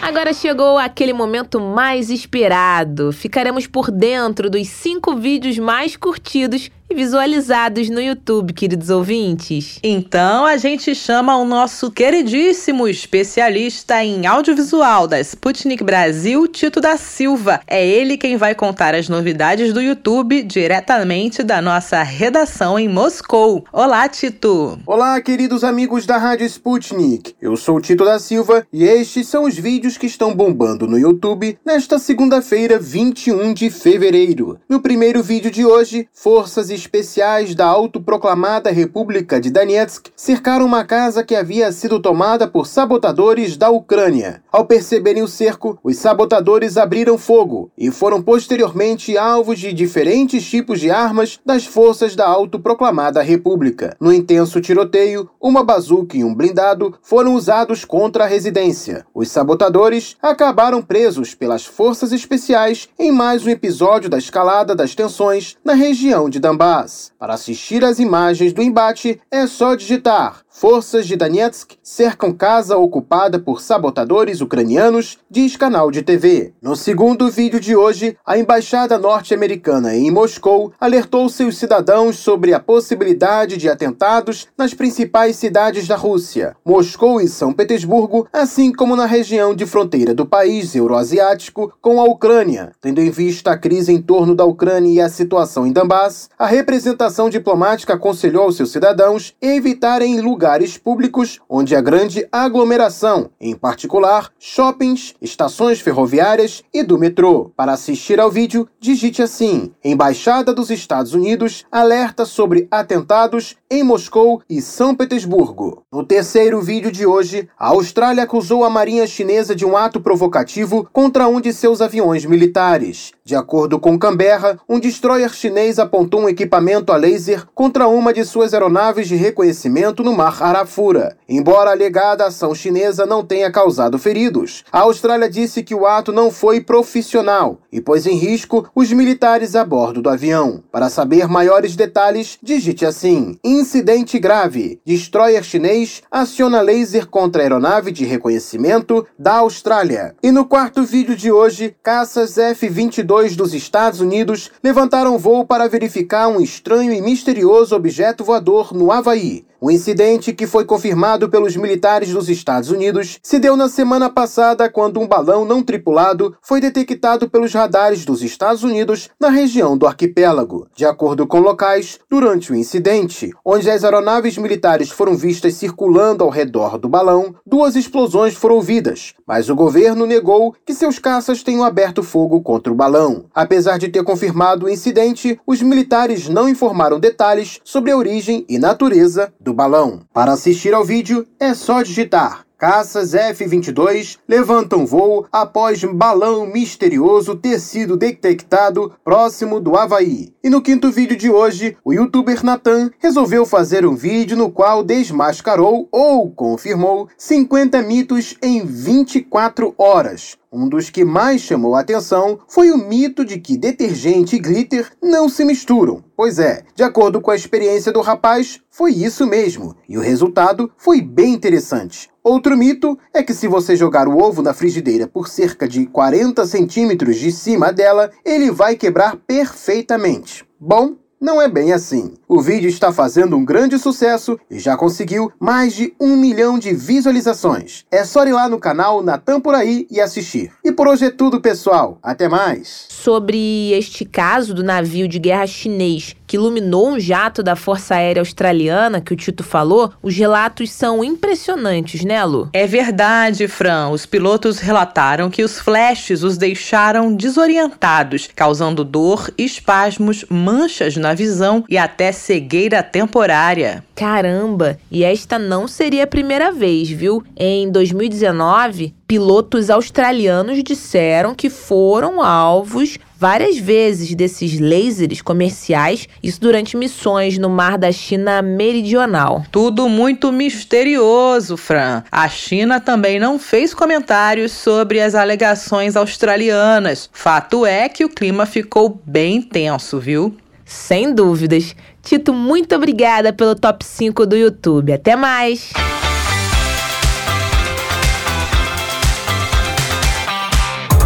[SPEAKER 1] Agora chegou aquele momento mais esperado. Ficaremos por dentro dos cinco vídeos mais curtidos e visualizados no YouTube, queridos ouvintes.
[SPEAKER 2] Então a gente chama o nosso queridíssimo especialista em audiovisual da Sputnik Brasil, Tito da Silva. É ele quem vai contar as novidades do YouTube diretamente da nossa redação em Moscou. Olá, Tito!
[SPEAKER 7] Olá, queridos amigos da Rádio Sputnik. Eu sou o Tito da Silva e estes são os vídeos que estão bombando no YouTube nesta segunda-feira, 21 de fevereiro. No primeiro vídeo de hoje, forças e especiais da autoproclamada República de Donetsk cercaram uma casa que havia sido tomada por sabotadores da Ucrânia. Ao perceberem o cerco, os sabotadores abriram fogo e foram posteriormente alvos de diferentes tipos de armas das forças da autoproclamada República. No intenso tiroteio, uma bazuca e um blindado foram usados contra a residência. Os sabotadores acabaram presos pelas forças especiais em mais um episódio da escalada das tensões na região de Donbass. Para assistir às imagens do embate, é só digitar Forças de Donetsk cercam casa ocupada por sabotadores ucranianos, diz canal de TV. No segundo vídeo de hoje, a embaixada norte-americana em Moscou alertou seus cidadãos sobre a possibilidade de atentados nas principais cidades da Rússia, Moscou e São Petersburgo, assim como na região de fronteira do país euroasiático com a Ucrânia. Tendo em vista a crise em torno da Ucrânia e a situação em Donbass, a representação diplomática aconselhou aos seus cidadãos evitarem lugares lugares públicos onde há grande aglomeração, em particular shoppings, estações ferroviárias e do metrô. Para assistir ao vídeo, digite assim: Embaixada dos Estados Unidos alerta sobre atentados em Moscou e São Petersburgo. No terceiro vídeo de hoje, a Austrália acusou a Marinha Chinesa de um ato provocativo contra um de seus aviões militares. De acordo com Canberra, um destroyer chinês apontou um equipamento a laser contra uma de suas aeronaves de reconhecimento no Mar Arafura. Embora a alegada ação chinesa não tenha causado feridos, a Austrália disse que o ato não foi profissional e pôs em risco os militares a bordo do avião. Para saber maiores detalhes, digite assim: incidente grave. Destroyer chinês aciona laser contra aeronave de reconhecimento da Austrália. E no quarto vídeo de hoje, caças F-22 dos Estados Unidos levantaram voo para verificar um estranho e misterioso objeto voador no Havaí. O incidente, que foi confirmado pelos militares dos Estados Unidos, se deu na semana passada quando um balão não tripulado foi detectado pelos radares dos Estados Unidos na região do arquipélago. De acordo com locais, durante o incidente, onde as aeronaves militares foram vistas circulando ao redor do balão, duas explosões foram ouvidas, mas o governo negou que seus caças tenham aberto fogo contra o balão. Apesar de ter confirmado o incidente, os militares não informaram detalhes sobre a origem e natureza do balão. Para assistir ao vídeo, é só digitar Caças F-22 levantam voo após balão misterioso ter sido detectado próximo do Havaí. E no quinto vídeo de hoje, o youtuber Nathan resolveu fazer um vídeo no qual desmascarou ou confirmou 50 mitos em 24 horas. Um dos que mais chamou a atenção foi o mito de que detergente e glitter não se misturam. Pois é, de acordo com a experiência do rapaz, foi isso mesmo, e o resultado foi bem interessante. Outro mito é que se você jogar o ovo na frigideira por cerca de 40 centímetros de cima dela, ele vai quebrar perfeitamente. Bom, não é bem assim. O vídeo está fazendo um grande sucesso e já conseguiu mais de um milhão de visualizações. É só ir lá no canal Natan Por Aí e assistir. E por hoje é tudo, pessoal. Até mais.
[SPEAKER 1] Sobre este caso do navio de guerra chinês que iluminou um jato da Força Aérea Australiana, que o Tito falou, os relatos são impressionantes, né, Lu?
[SPEAKER 2] É verdade, Fran. Os pilotos relataram que os flashes os deixaram desorientados, causando dor, espasmos, manchas na visão e até cegueira temporária.
[SPEAKER 1] Caramba! E esta não seria a primeira vez, viu? Em 2019, pilotos australianos disseram que foram alvos várias vezes desses lasers comerciais, isso durante missões no mar da China Meridional.
[SPEAKER 2] Tudo muito misterioso, Fran. A China também não fez comentários sobre as alegações australianas. Fato é que o clima ficou bem tenso, viu?
[SPEAKER 1] Sem dúvidas. Tito, muito obrigada pelo top 5 do YouTube. Até mais!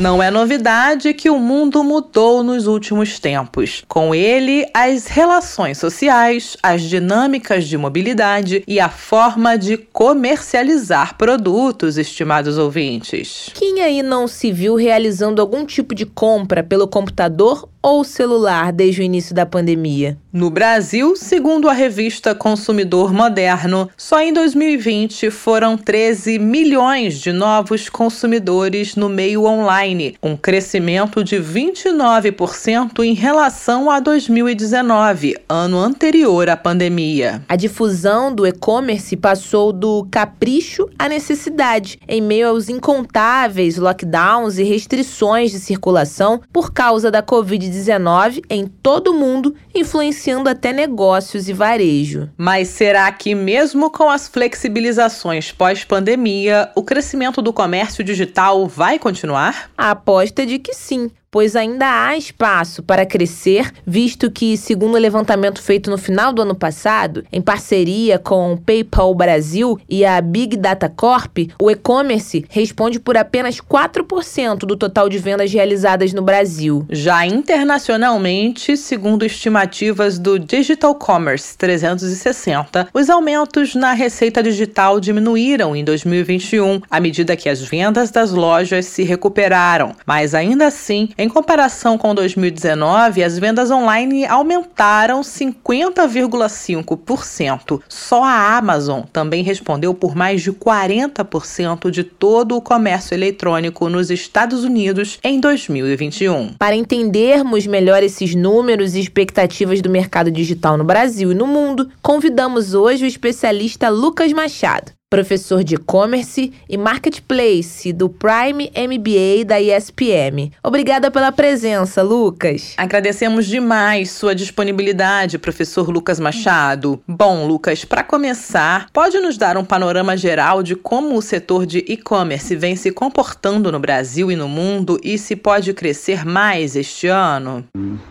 [SPEAKER 2] Não é novidade que o mundo mudou nos últimos tempos. Com ele, as relações sociais, as dinâmicas de mobilidade e a forma de comercializar produtos, estimados ouvintes.
[SPEAKER 1] Quem aí não se viu realizando algum tipo de compra pelo computador ou celular desde o início da pandemia?
[SPEAKER 2] No Brasil, segundo a revista Consumidor Moderno, só em 2020 foram 13 milhões de novos consumidores no meio online, um crescimento de 29% em relação a 2019, ano anterior à pandemia.
[SPEAKER 1] A difusão do e-commerce passou do capricho à necessidade, em meio aos incontáveis lockdowns e restrições de circulação por causa da Covid-19. Covid-19 em todo o mundo, influenciando até negócios e varejo.
[SPEAKER 2] Mas será que, mesmo com as flexibilizações pós-pandemia, o crescimento do comércio digital vai continuar?
[SPEAKER 1] A aposta é de que sim pois ainda há espaço para crescer, visto que, segundo o levantamento feito no final do ano passado, em parceria com o PayPal Brasil e a Big Data Corp, o e-commerce responde por apenas 4% do total de vendas realizadas no Brasil.
[SPEAKER 2] Já internacionalmente, segundo estimativas do Digital Commerce 360, os aumentos na receita digital diminuíram em 2021 à medida que as vendas das lojas se recuperaram, mas ainda assim em comparação com 2019, as vendas online aumentaram 50,5%. Só a Amazon também respondeu por mais de 40% de todo o comércio eletrônico nos Estados Unidos em 2021.
[SPEAKER 1] Para entendermos melhor esses números e expectativas do mercado digital no Brasil e no mundo, convidamos hoje o especialista Lucas Machado professor de e-commerce e marketplace do Prime MBA da ESPM. Obrigada pela presença, Lucas.
[SPEAKER 2] Agradecemos demais sua disponibilidade, professor Lucas Machado. Bom, Lucas, para começar, pode nos dar um panorama geral de como o setor de e-commerce vem se comportando no Brasil e no mundo e se pode crescer mais este ano?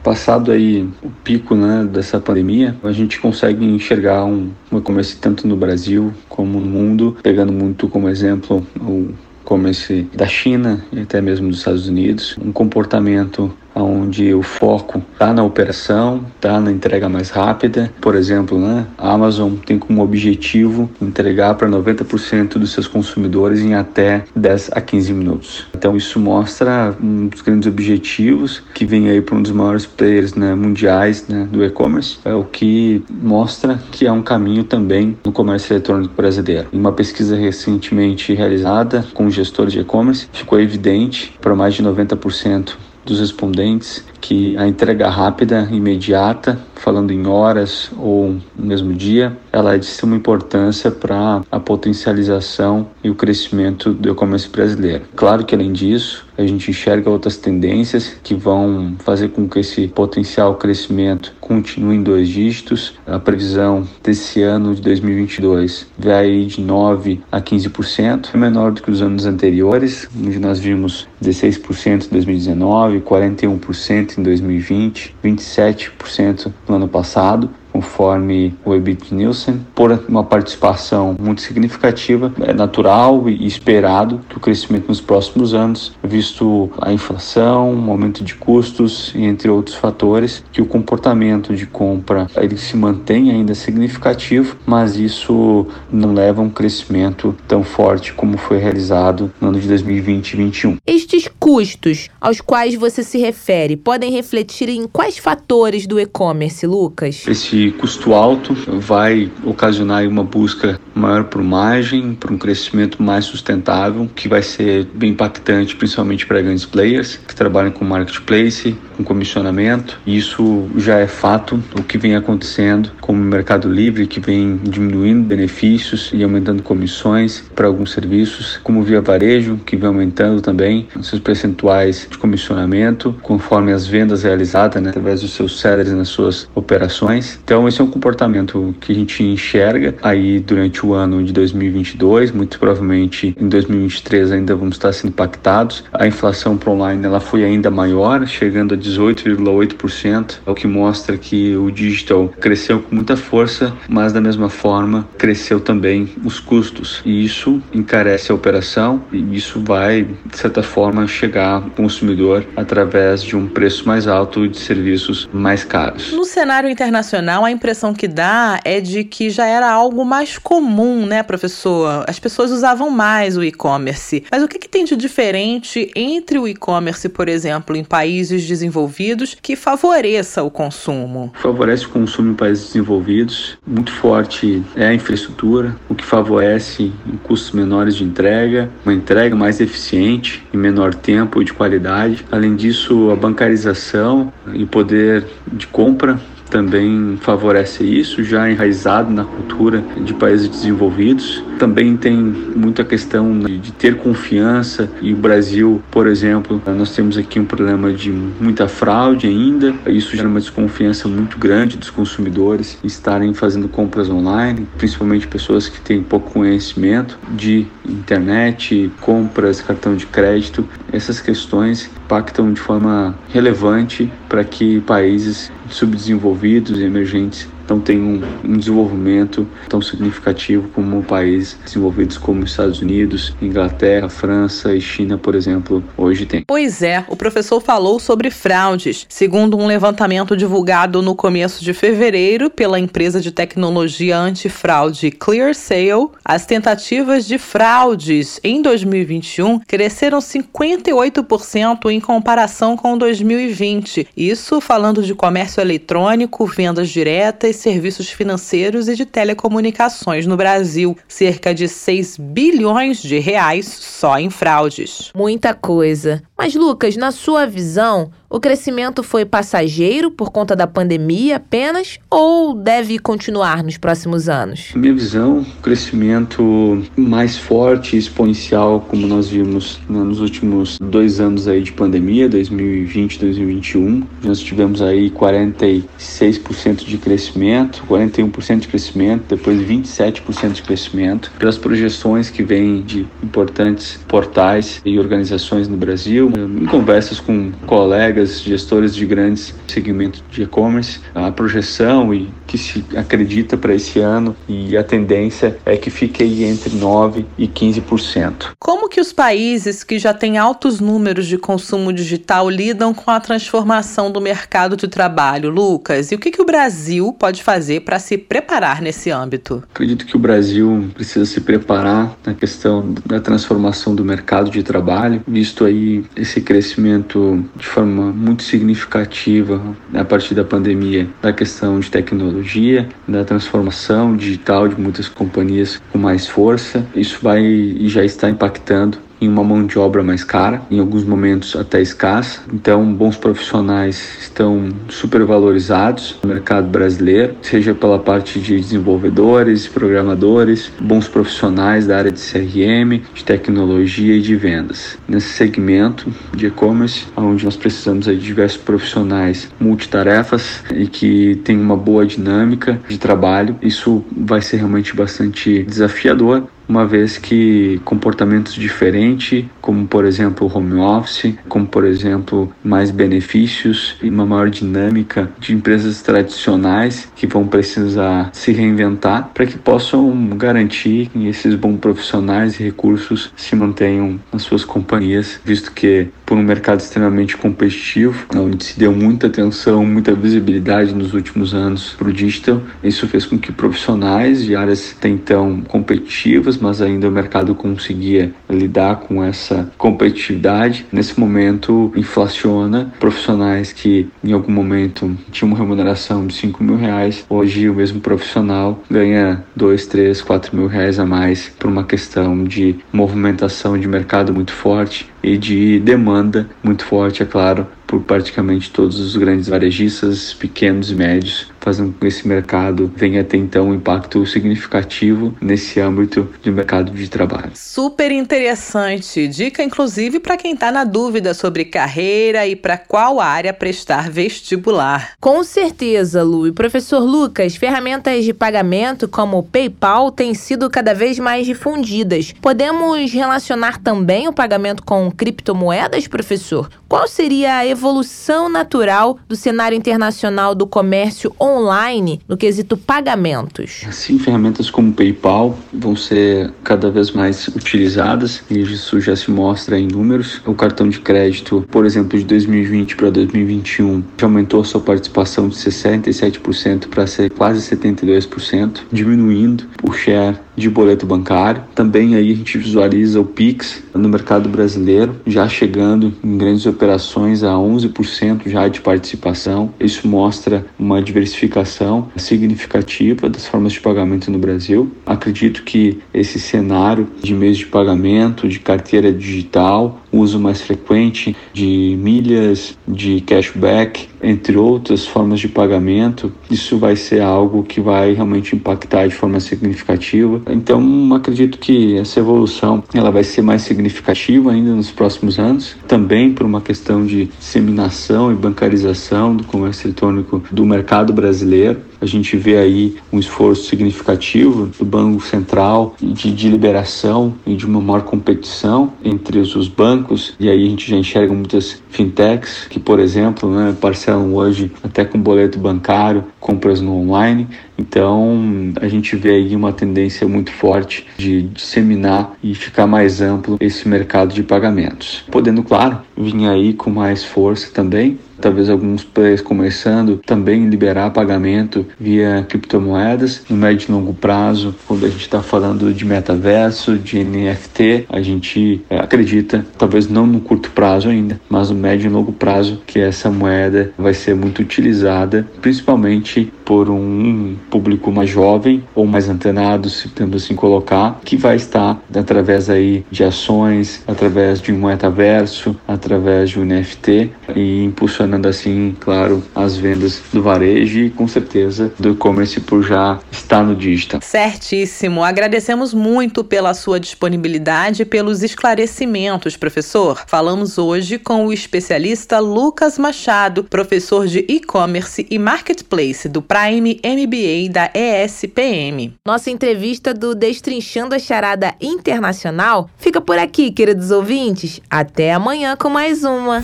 [SPEAKER 8] Passado aí o pico né, dessa pandemia, a gente consegue enxergar um, um e-commerce tanto no Brasil como no mundo pegando muito como exemplo o comércio da China e até mesmo dos Estados Unidos, um comportamento onde o foco está na operação, está na entrega mais rápida. Por exemplo, né, a Amazon tem como objetivo entregar para 90% dos seus consumidores em até 10 a 15 minutos. Então isso mostra um dos grandes objetivos que vem aí para um dos maiores players né, mundiais né, do e-commerce, é o que mostra que é um caminho também no comércio eletrônico brasileiro. Em uma pesquisa recentemente realizada com gestores de e-commerce, ficou evidente para mais de 90% dos respondentes que a entrega rápida, imediata, falando em horas ou no mesmo dia, ela é de suma importância para a potencialização e o crescimento do e-commerce brasileiro. Claro que além disso, a gente enxerga outras tendências que vão fazer com que esse potencial crescimento continue em dois dígitos. A previsão desse ano de 2022 vai de 9 a 15%, é menor do que os anos anteriores, onde nós vimos 16% em 2019, 41% em 2020, 27% no ano passado conforme o EBIT Nielsen, por uma participação muito significativa, é natural e esperado que o crescimento nos próximos anos, visto a inflação, o aumento de custos e entre outros fatores, que o comportamento de compra ele se mantém ainda significativo, mas isso não leva a um crescimento tão forte como foi realizado no ano de 2020 e 2021.
[SPEAKER 1] Estes custos aos quais você se refere podem refletir em quais fatores do e-commerce, Lucas?
[SPEAKER 8] Esse custo alto vai ocasionar uma busca maior por margem, por um crescimento mais sustentável, que vai ser bem impactante, principalmente para grandes players que trabalham com marketplace, com comissionamento. Isso já é fato, o que vem acontecendo com o Mercado Livre, que vem diminuindo benefícios e aumentando comissões para alguns serviços, como via varejo, que vem aumentando também seus percentuais de comissionamento conforme as vendas realizadas né, através dos seus sellers nas suas operações. Então, esse é um comportamento que a gente enxerga aí durante o ano de 2022, muito provavelmente em 2023 ainda vamos estar sendo impactados. A inflação para online ela foi ainda maior, chegando a 18,8%, o que mostra que o digital cresceu com muita força, mas da mesma forma cresceu também os custos. E isso encarece a operação e isso vai, de certa forma, chegar ao consumidor através de um preço mais alto de serviços mais caros.
[SPEAKER 2] No cenário internacional, a impressão que dá é de que já era algo mais comum, né, professor? As pessoas usavam mais o e-commerce. Mas o que, que tem de diferente entre o e-commerce, por exemplo, em países desenvolvidos que favoreça o consumo?
[SPEAKER 8] Favorece o consumo em países desenvolvidos. Muito forte é a infraestrutura, o que favorece custos menores de entrega, uma entrega mais eficiente, em menor tempo e de qualidade. Além disso, a bancarização e o poder de compra também favorece isso, já enraizado na cultura de países desenvolvidos. Também tem muita questão de ter confiança e o Brasil, por exemplo, nós temos aqui um problema de muita fraude ainda. Isso gera uma desconfiança muito grande dos consumidores estarem fazendo compras online, principalmente pessoas que têm pouco conhecimento de internet, compras, cartão de crédito. Essas questões impactam de forma relevante para que países subdesenvolvidos e emergentes não tem um, um desenvolvimento tão significativo como países desenvolvidos como Estados Unidos, Inglaterra, França e China, por exemplo, hoje tem.
[SPEAKER 2] Pois é, o professor falou sobre fraudes. Segundo um levantamento divulgado no começo de fevereiro pela empresa de tecnologia antifraude ClearSale, as tentativas de fraudes em 2021 cresceram 58% em comparação com 2020. Isso falando de comércio eletrônico, vendas diretas serviços financeiros e de telecomunicações no Brasil, cerca de 6 bilhões de reais só em fraudes.
[SPEAKER 1] Muita coisa. Mas Lucas, na sua visão, o crescimento foi passageiro por conta da pandemia apenas ou deve continuar nos próximos anos?
[SPEAKER 8] Na minha visão, o crescimento mais forte e exponencial, como nós vimos nos últimos dois anos aí de pandemia, 2020 e 2021, nós tivemos aí 46% de crescimento, 41% de crescimento, depois 27% de crescimento, pelas projeções que vêm de importantes portais e organizações no Brasil, em conversas com colegas colegas gestores de grandes segmentos de e-commerce, a projeção e que se acredita para esse ano e a tendência é que fique aí entre 9 e 15%.
[SPEAKER 2] Como que os países que já têm altos números de consumo digital lidam com a transformação do mercado de trabalho, Lucas? E o que, que o Brasil pode fazer para se preparar nesse âmbito?
[SPEAKER 8] Acredito que o Brasil precisa se preparar na questão da transformação do mercado de trabalho, visto aí esse crescimento de forma muito significativa a partir da pandemia da questão de tecnologia, da transformação digital de muitas companhias com mais força. Isso vai e já está impactando em uma mão de obra mais cara, em alguns momentos até escassa. Então, bons profissionais estão supervalorizados no mercado brasileiro, seja pela parte de desenvolvedores, programadores, bons profissionais da área de CRM, de tecnologia e de vendas. Nesse segmento de e-commerce, onde nós precisamos de diversos profissionais multitarefas e que tem uma boa dinâmica de trabalho, isso vai ser realmente bastante desafiador, uma vez que comportamentos diferentes, como por exemplo home office, como por exemplo mais benefícios e uma maior dinâmica de empresas tradicionais que vão precisar se reinventar para que possam garantir que esses bons profissionais e recursos se mantenham nas suas companhias, visto que por um mercado extremamente competitivo, onde se deu muita atenção, muita visibilidade nos últimos anos para o digital, isso fez com que profissionais de áreas até então competitivas mas ainda o mercado conseguia lidar com essa competitividade. Nesse momento, inflaciona. Profissionais que em algum momento tinham uma remuneração de 5 mil reais, hoje o mesmo profissional ganha 2, 3, 4 mil reais a mais por uma questão de movimentação de mercado muito forte e de demanda muito forte, é claro, por praticamente todos os grandes varejistas, pequenos e médios, fazendo com que esse mercado venha a ter então um impacto significativo nesse âmbito de mercado de trabalho.
[SPEAKER 2] Super interessante. Dica, inclusive, para quem está na dúvida sobre carreira e para qual área prestar vestibular.
[SPEAKER 1] Com certeza, Lu. E professor Lucas, ferramentas de pagamento como o PayPal têm sido cada vez mais difundidas. Podemos relacionar também o pagamento com criptomoedas, professor? Qual seria a evolução natural do cenário internacional do comércio online no quesito pagamentos?
[SPEAKER 8] Assim, ferramentas como PayPal vão ser cada vez mais utilizadas e isso já se mostra em números. O cartão de crédito, por exemplo, de 2020 para 2021 já aumentou sua participação de 67% para ser quase 72%, diminuindo o share de boleto bancário. Também aí a gente visualiza o Pix no mercado brasileiro, já chegando em grandes operações a 11% já de participação. Isso mostra uma diversificação significativa das formas de pagamento no Brasil. Acredito que esse cenário de meios de pagamento, de carteira digital, uso mais frequente de milhas, de cashback, entre outras formas de pagamento, isso vai ser algo que vai realmente impactar de forma significativa. Então, acredito que essa evolução ela vai ser mais significativa ainda nos próximos anos, também por uma questão de disseminação e bancarização do comércio eletrônico do mercado brasileiro. A gente vê aí um esforço significativo do Banco Central de, de liberação e de uma maior competição entre os bancos, e aí a gente já enxerga muitas fintechs que, por exemplo, né, parcelam hoje até com boleto bancário, compras no online. Então, a gente vê aí uma tendência muito forte de disseminar e ficar mais amplo esse mercado de pagamentos. Podendo, claro, vir aí com mais força também talvez alguns players começando também liberar pagamento via criptomoedas no médio e longo prazo, quando a gente está falando de metaverso, de NFT, a gente é, acredita, talvez não no curto prazo ainda, mas no médio e longo prazo, que essa moeda vai ser muito utilizada, principalmente por um público mais jovem ou mais antenado, se podemos assim colocar, que vai estar através aí de ações, através de um metaverso, através de um NFT e impulsionando assim, claro, as vendas do varejo e com certeza do e-commerce por já estar no digital.
[SPEAKER 2] Certíssimo. Agradecemos muito pela sua disponibilidade e pelos esclarecimentos, professor. Falamos hoje com o especialista Lucas Machado, professor de e-commerce e marketplace do Prime MBA da ESPM.
[SPEAKER 1] Nossa entrevista do Destrinchando a Charada Internacional fica por aqui, queridos ouvintes. Até amanhã com mais uma.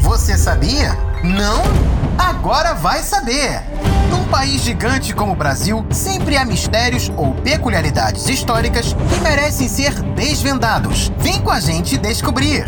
[SPEAKER 3] Você sabia? Não? Agora vai saber! Num país gigante como o Brasil, sempre há mistérios ou peculiaridades históricas que merecem ser desvendados. Vem com a gente descobrir!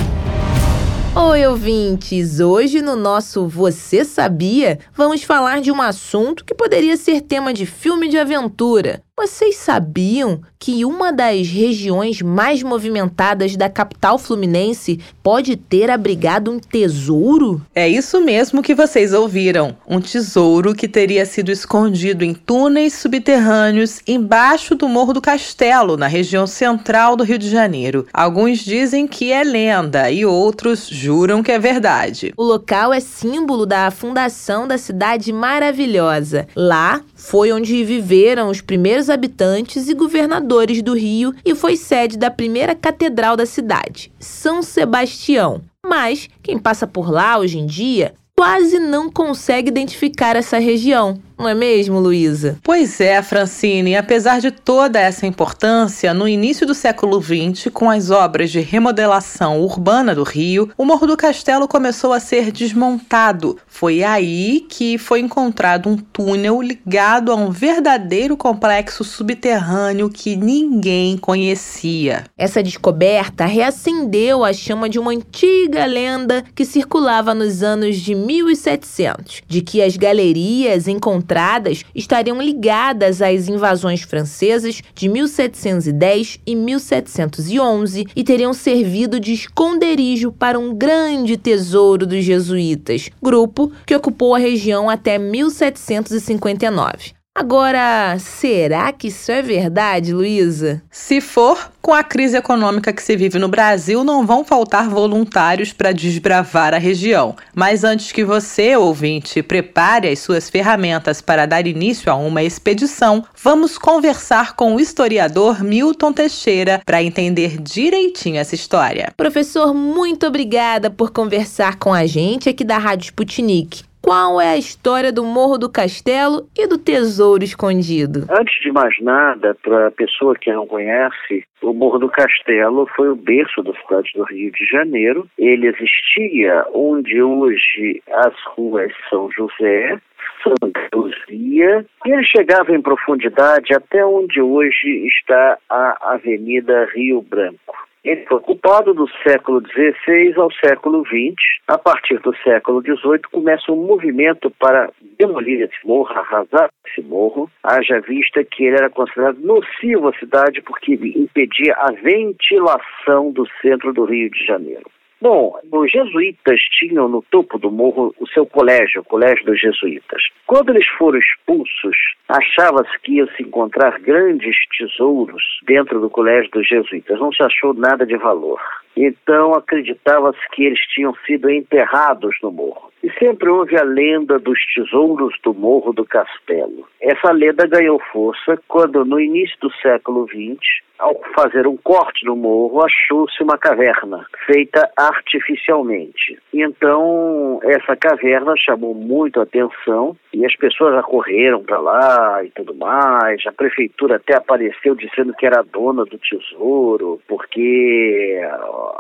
[SPEAKER 1] Oi, ouvintes! Hoje no nosso Você Sabia, vamos falar de um assunto que poderia ser tema de filme de aventura. Vocês sabiam que uma das regiões mais movimentadas da capital fluminense pode ter abrigado um tesouro?
[SPEAKER 2] É isso mesmo que vocês ouviram. Um tesouro que teria sido escondido em túneis subterrâneos embaixo do Morro do Castelo, na região central do Rio de Janeiro. Alguns dizem que é lenda e outros juram que é verdade.
[SPEAKER 1] O local é símbolo da fundação da cidade maravilhosa. Lá foi onde viveram os primeiros habitantes e governadores do Rio e foi sede da primeira catedral da cidade, São Sebastião. Mas quem passa por lá hoje em dia quase não consegue identificar essa região. Não é mesmo, Luísa?
[SPEAKER 2] Pois é, Francine. Apesar de toda essa importância, no início do século XX, com as obras de remodelação urbana do Rio, o Morro do Castelo começou a ser desmontado. Foi aí que foi encontrado um túnel ligado a um verdadeiro complexo subterrâneo que ninguém conhecia.
[SPEAKER 1] Essa descoberta reacendeu a chama de uma antiga lenda que circulava nos anos de 1700, de que as galerias encontradas encontradas estariam ligadas às invasões francesas de 1710 e 1711 e teriam servido de esconderijo para um grande tesouro dos jesuítas, grupo que ocupou a região até 1759. Agora, será que isso é verdade, Luísa?
[SPEAKER 2] Se for, com a crise econômica que se vive no Brasil, não vão faltar voluntários para desbravar a região. Mas antes que você, ouvinte, prepare as suas ferramentas para dar início a uma expedição, vamos conversar com o historiador Milton Teixeira para entender direitinho essa história.
[SPEAKER 1] Professor, muito obrigada por conversar com a gente aqui da Rádio Sputnik. Qual é a história do Morro do Castelo e do Tesouro Escondido?
[SPEAKER 9] Antes de mais nada, para a pessoa que não conhece, o Morro do Castelo foi o berço da cidade do Rio de Janeiro. Ele existia onde hoje as ruas São José, Santa Luzia, e ele chegava em profundidade até onde hoje está a Avenida Rio Branco. Ele foi ocupado do século XVI ao século XX. A partir do século XVIII começa um movimento para demolir esse morro, arrasar esse morro, haja vista que ele era considerado nocivo à cidade porque impedia a ventilação do centro do Rio de Janeiro. Bom, os jesuítas tinham no topo do morro o seu colégio, o Colégio dos Jesuítas. Quando eles foram expulsos, achava-se que ia se encontrar grandes tesouros dentro do Colégio dos Jesuítas. Não se achou nada de valor. Então acreditava-se que eles tinham sido enterrados no morro. E sempre houve a lenda dos tesouros do Morro do Castelo. Essa lenda ganhou força quando, no início do século XX, ao fazer um corte no morro, achou-se uma caverna feita artificialmente. Então, essa caverna chamou muito atenção e as pessoas acorreram para lá e tudo mais. A prefeitura até apareceu dizendo que era dona do tesouro, porque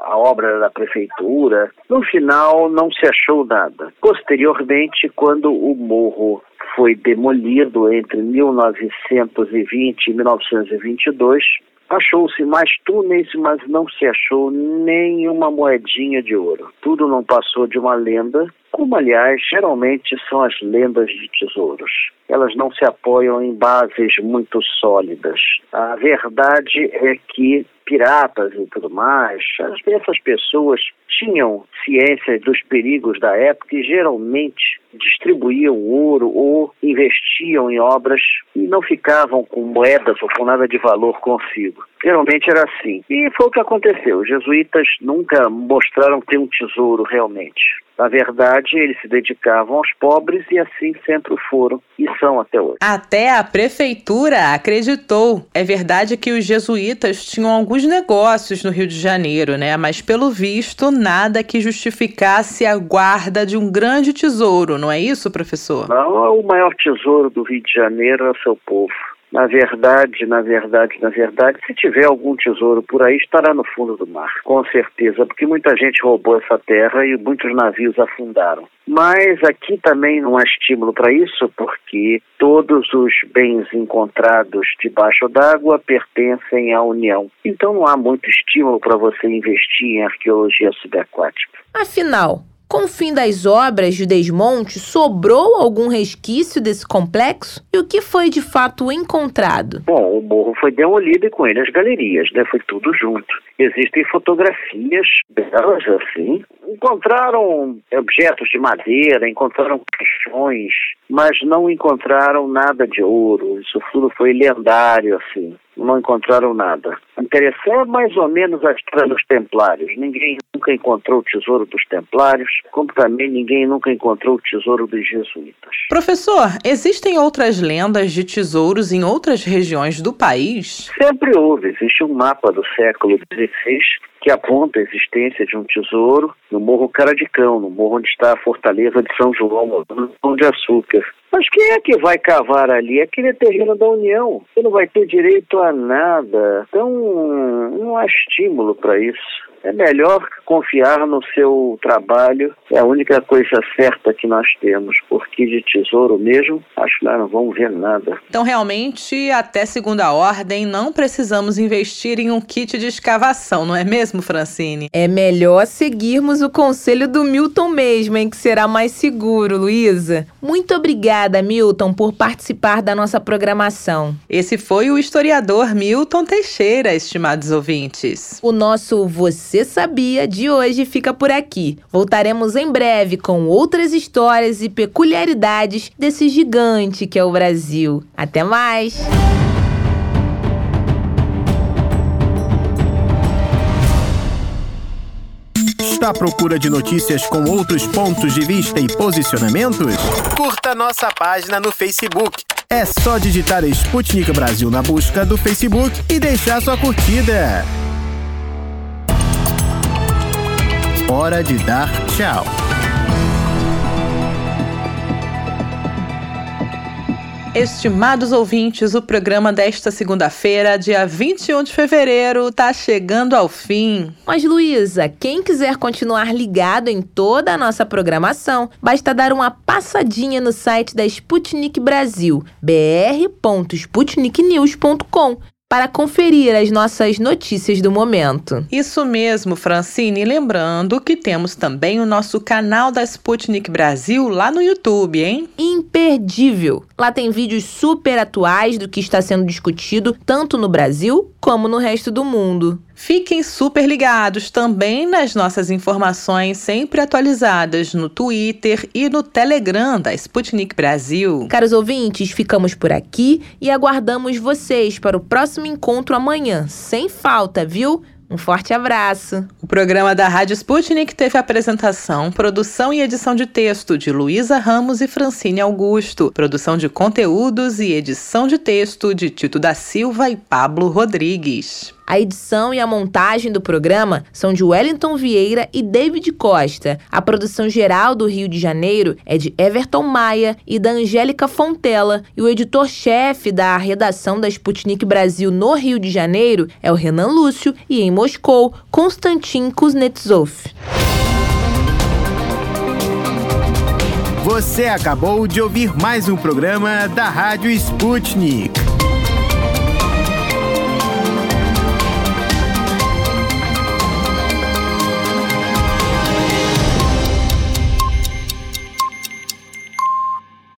[SPEAKER 9] a obra da prefeitura. No final, não se achou nada. Posteriormente, quando o morro foi demolido entre 1920 e 1922, Achou-se mais túneis, mas não se achou nenhuma moedinha de ouro. Tudo não passou de uma lenda, como aliás geralmente são as lendas de tesouros. Elas não se apoiam em bases muito sólidas. A verdade é que piratas e tudo mais, essas pessoas tinham ciência dos perigos da época e geralmente distribuíam ouro ou investiam em obras e não ficavam com moedas ou com nada de valor consigo. Geralmente era assim. E foi o que aconteceu. Os jesuítas nunca mostraram ter um tesouro realmente. Na verdade, eles se dedicavam aos pobres e assim sempre foram e são até hoje.
[SPEAKER 2] Até a prefeitura acreditou. É verdade que os jesuítas tinham alguns negócios no Rio de Janeiro, né? Mas pelo visto, nada que justificasse a guarda de um grande tesouro, não é isso, professor?
[SPEAKER 9] Não, o maior tesouro do Rio de Janeiro é o seu povo. Na verdade, na verdade, na verdade, se tiver algum tesouro por aí, estará no fundo do mar, com certeza, porque muita gente roubou essa terra e muitos navios afundaram. Mas aqui também não há estímulo para isso, porque todos os bens encontrados debaixo d'água pertencem à União. Então não há muito estímulo para você investir em arqueologia subaquática.
[SPEAKER 1] Afinal, com o fim das obras de desmonte, sobrou algum resquício desse complexo? E o que foi de fato encontrado?
[SPEAKER 9] Bom, o morro foi demolido e com ele as galerias, né? Foi tudo junto. Existem fotografias delas assim. Encontraram objetos de madeira, encontraram caixões, mas não encontraram nada de ouro. Isso tudo foi lendário, assim não encontraram nada. Interessante é mais ou menos a história dos templários. Ninguém nunca encontrou o tesouro dos templários, como também ninguém nunca encontrou o tesouro dos jesuítas.
[SPEAKER 2] Professor, existem outras lendas de tesouros em outras regiões do país?
[SPEAKER 9] Sempre houve. Existe um mapa do século XVI que aponta a existência de um tesouro no Morro Caradicão, no morro onde está a fortaleza de São João, no Pão de Açúcar. Mas quem é que vai cavar ali? Aquele terreno da União. Você não vai ter direito a nada. Então, não há estímulo para isso é melhor confiar no seu trabalho. É a única coisa certa que nós temos, porque de tesouro mesmo, acho que nós não vamos ver nada.
[SPEAKER 2] Então, realmente, até segunda ordem, não precisamos investir em um kit de escavação, não é mesmo, Francine?
[SPEAKER 1] É melhor seguirmos o conselho do Milton mesmo, em que será mais seguro, Luísa. Muito obrigada, Milton, por participar da nossa programação.
[SPEAKER 2] Esse foi o historiador Milton Teixeira, estimados ouvintes.
[SPEAKER 1] O nosso Você Você Sabia de hoje fica por aqui. Voltaremos em breve com outras histórias e peculiaridades desse gigante que é o Brasil. Até mais!
[SPEAKER 3] Está à procura de notícias com outros pontos de vista e posicionamentos? Curta nossa página no Facebook. É só digitar Sputnik Brasil na busca do Facebook e deixar sua curtida. Hora de dar tchau.
[SPEAKER 2] Estimados ouvintes, o programa desta segunda-feira, dia 21 de fevereiro, está chegando ao fim.
[SPEAKER 1] Mas, Luísa, quem quiser continuar ligado em toda a nossa programação, basta dar uma passadinha no site da Sputnik Brasil, br.sputniknews.com para conferir as nossas notícias do momento.
[SPEAKER 2] Isso mesmo, Francine. Lembrando que temos também o nosso canal da Sputnik Brasil lá no YouTube, hein?
[SPEAKER 1] Imperdível! Lá tem vídeos super atuais do que está sendo discutido tanto no Brasil como no resto do mundo.
[SPEAKER 2] Fiquem super ligados também nas nossas informações sempre atualizadas no Twitter e no Telegram da Sputnik Brasil.
[SPEAKER 1] Caros ouvintes, ficamos por aqui e aguardamos vocês para o próximo encontro amanhã, sem falta, viu? Um forte abraço.
[SPEAKER 2] O programa da Rádio Sputnik teve apresentação, produção e edição de texto de Luísa Ramos e Francine Augusto, produção de conteúdos e edição de texto de Tito da Silva e Pablo Rodrigues.
[SPEAKER 1] A edição e a montagem do programa são de Wellington Vieira e David Costa. A produção geral do Rio de Janeiro é de Everton Maia e da Angélica Fontela. E o editor-chefe da redação da Sputnik Brasil no Rio de Janeiro é o Renan Lúcio e em Moscou, Konstantin Kuznetsov.
[SPEAKER 3] Você acabou de ouvir mais um programa da Rádio Sputnik.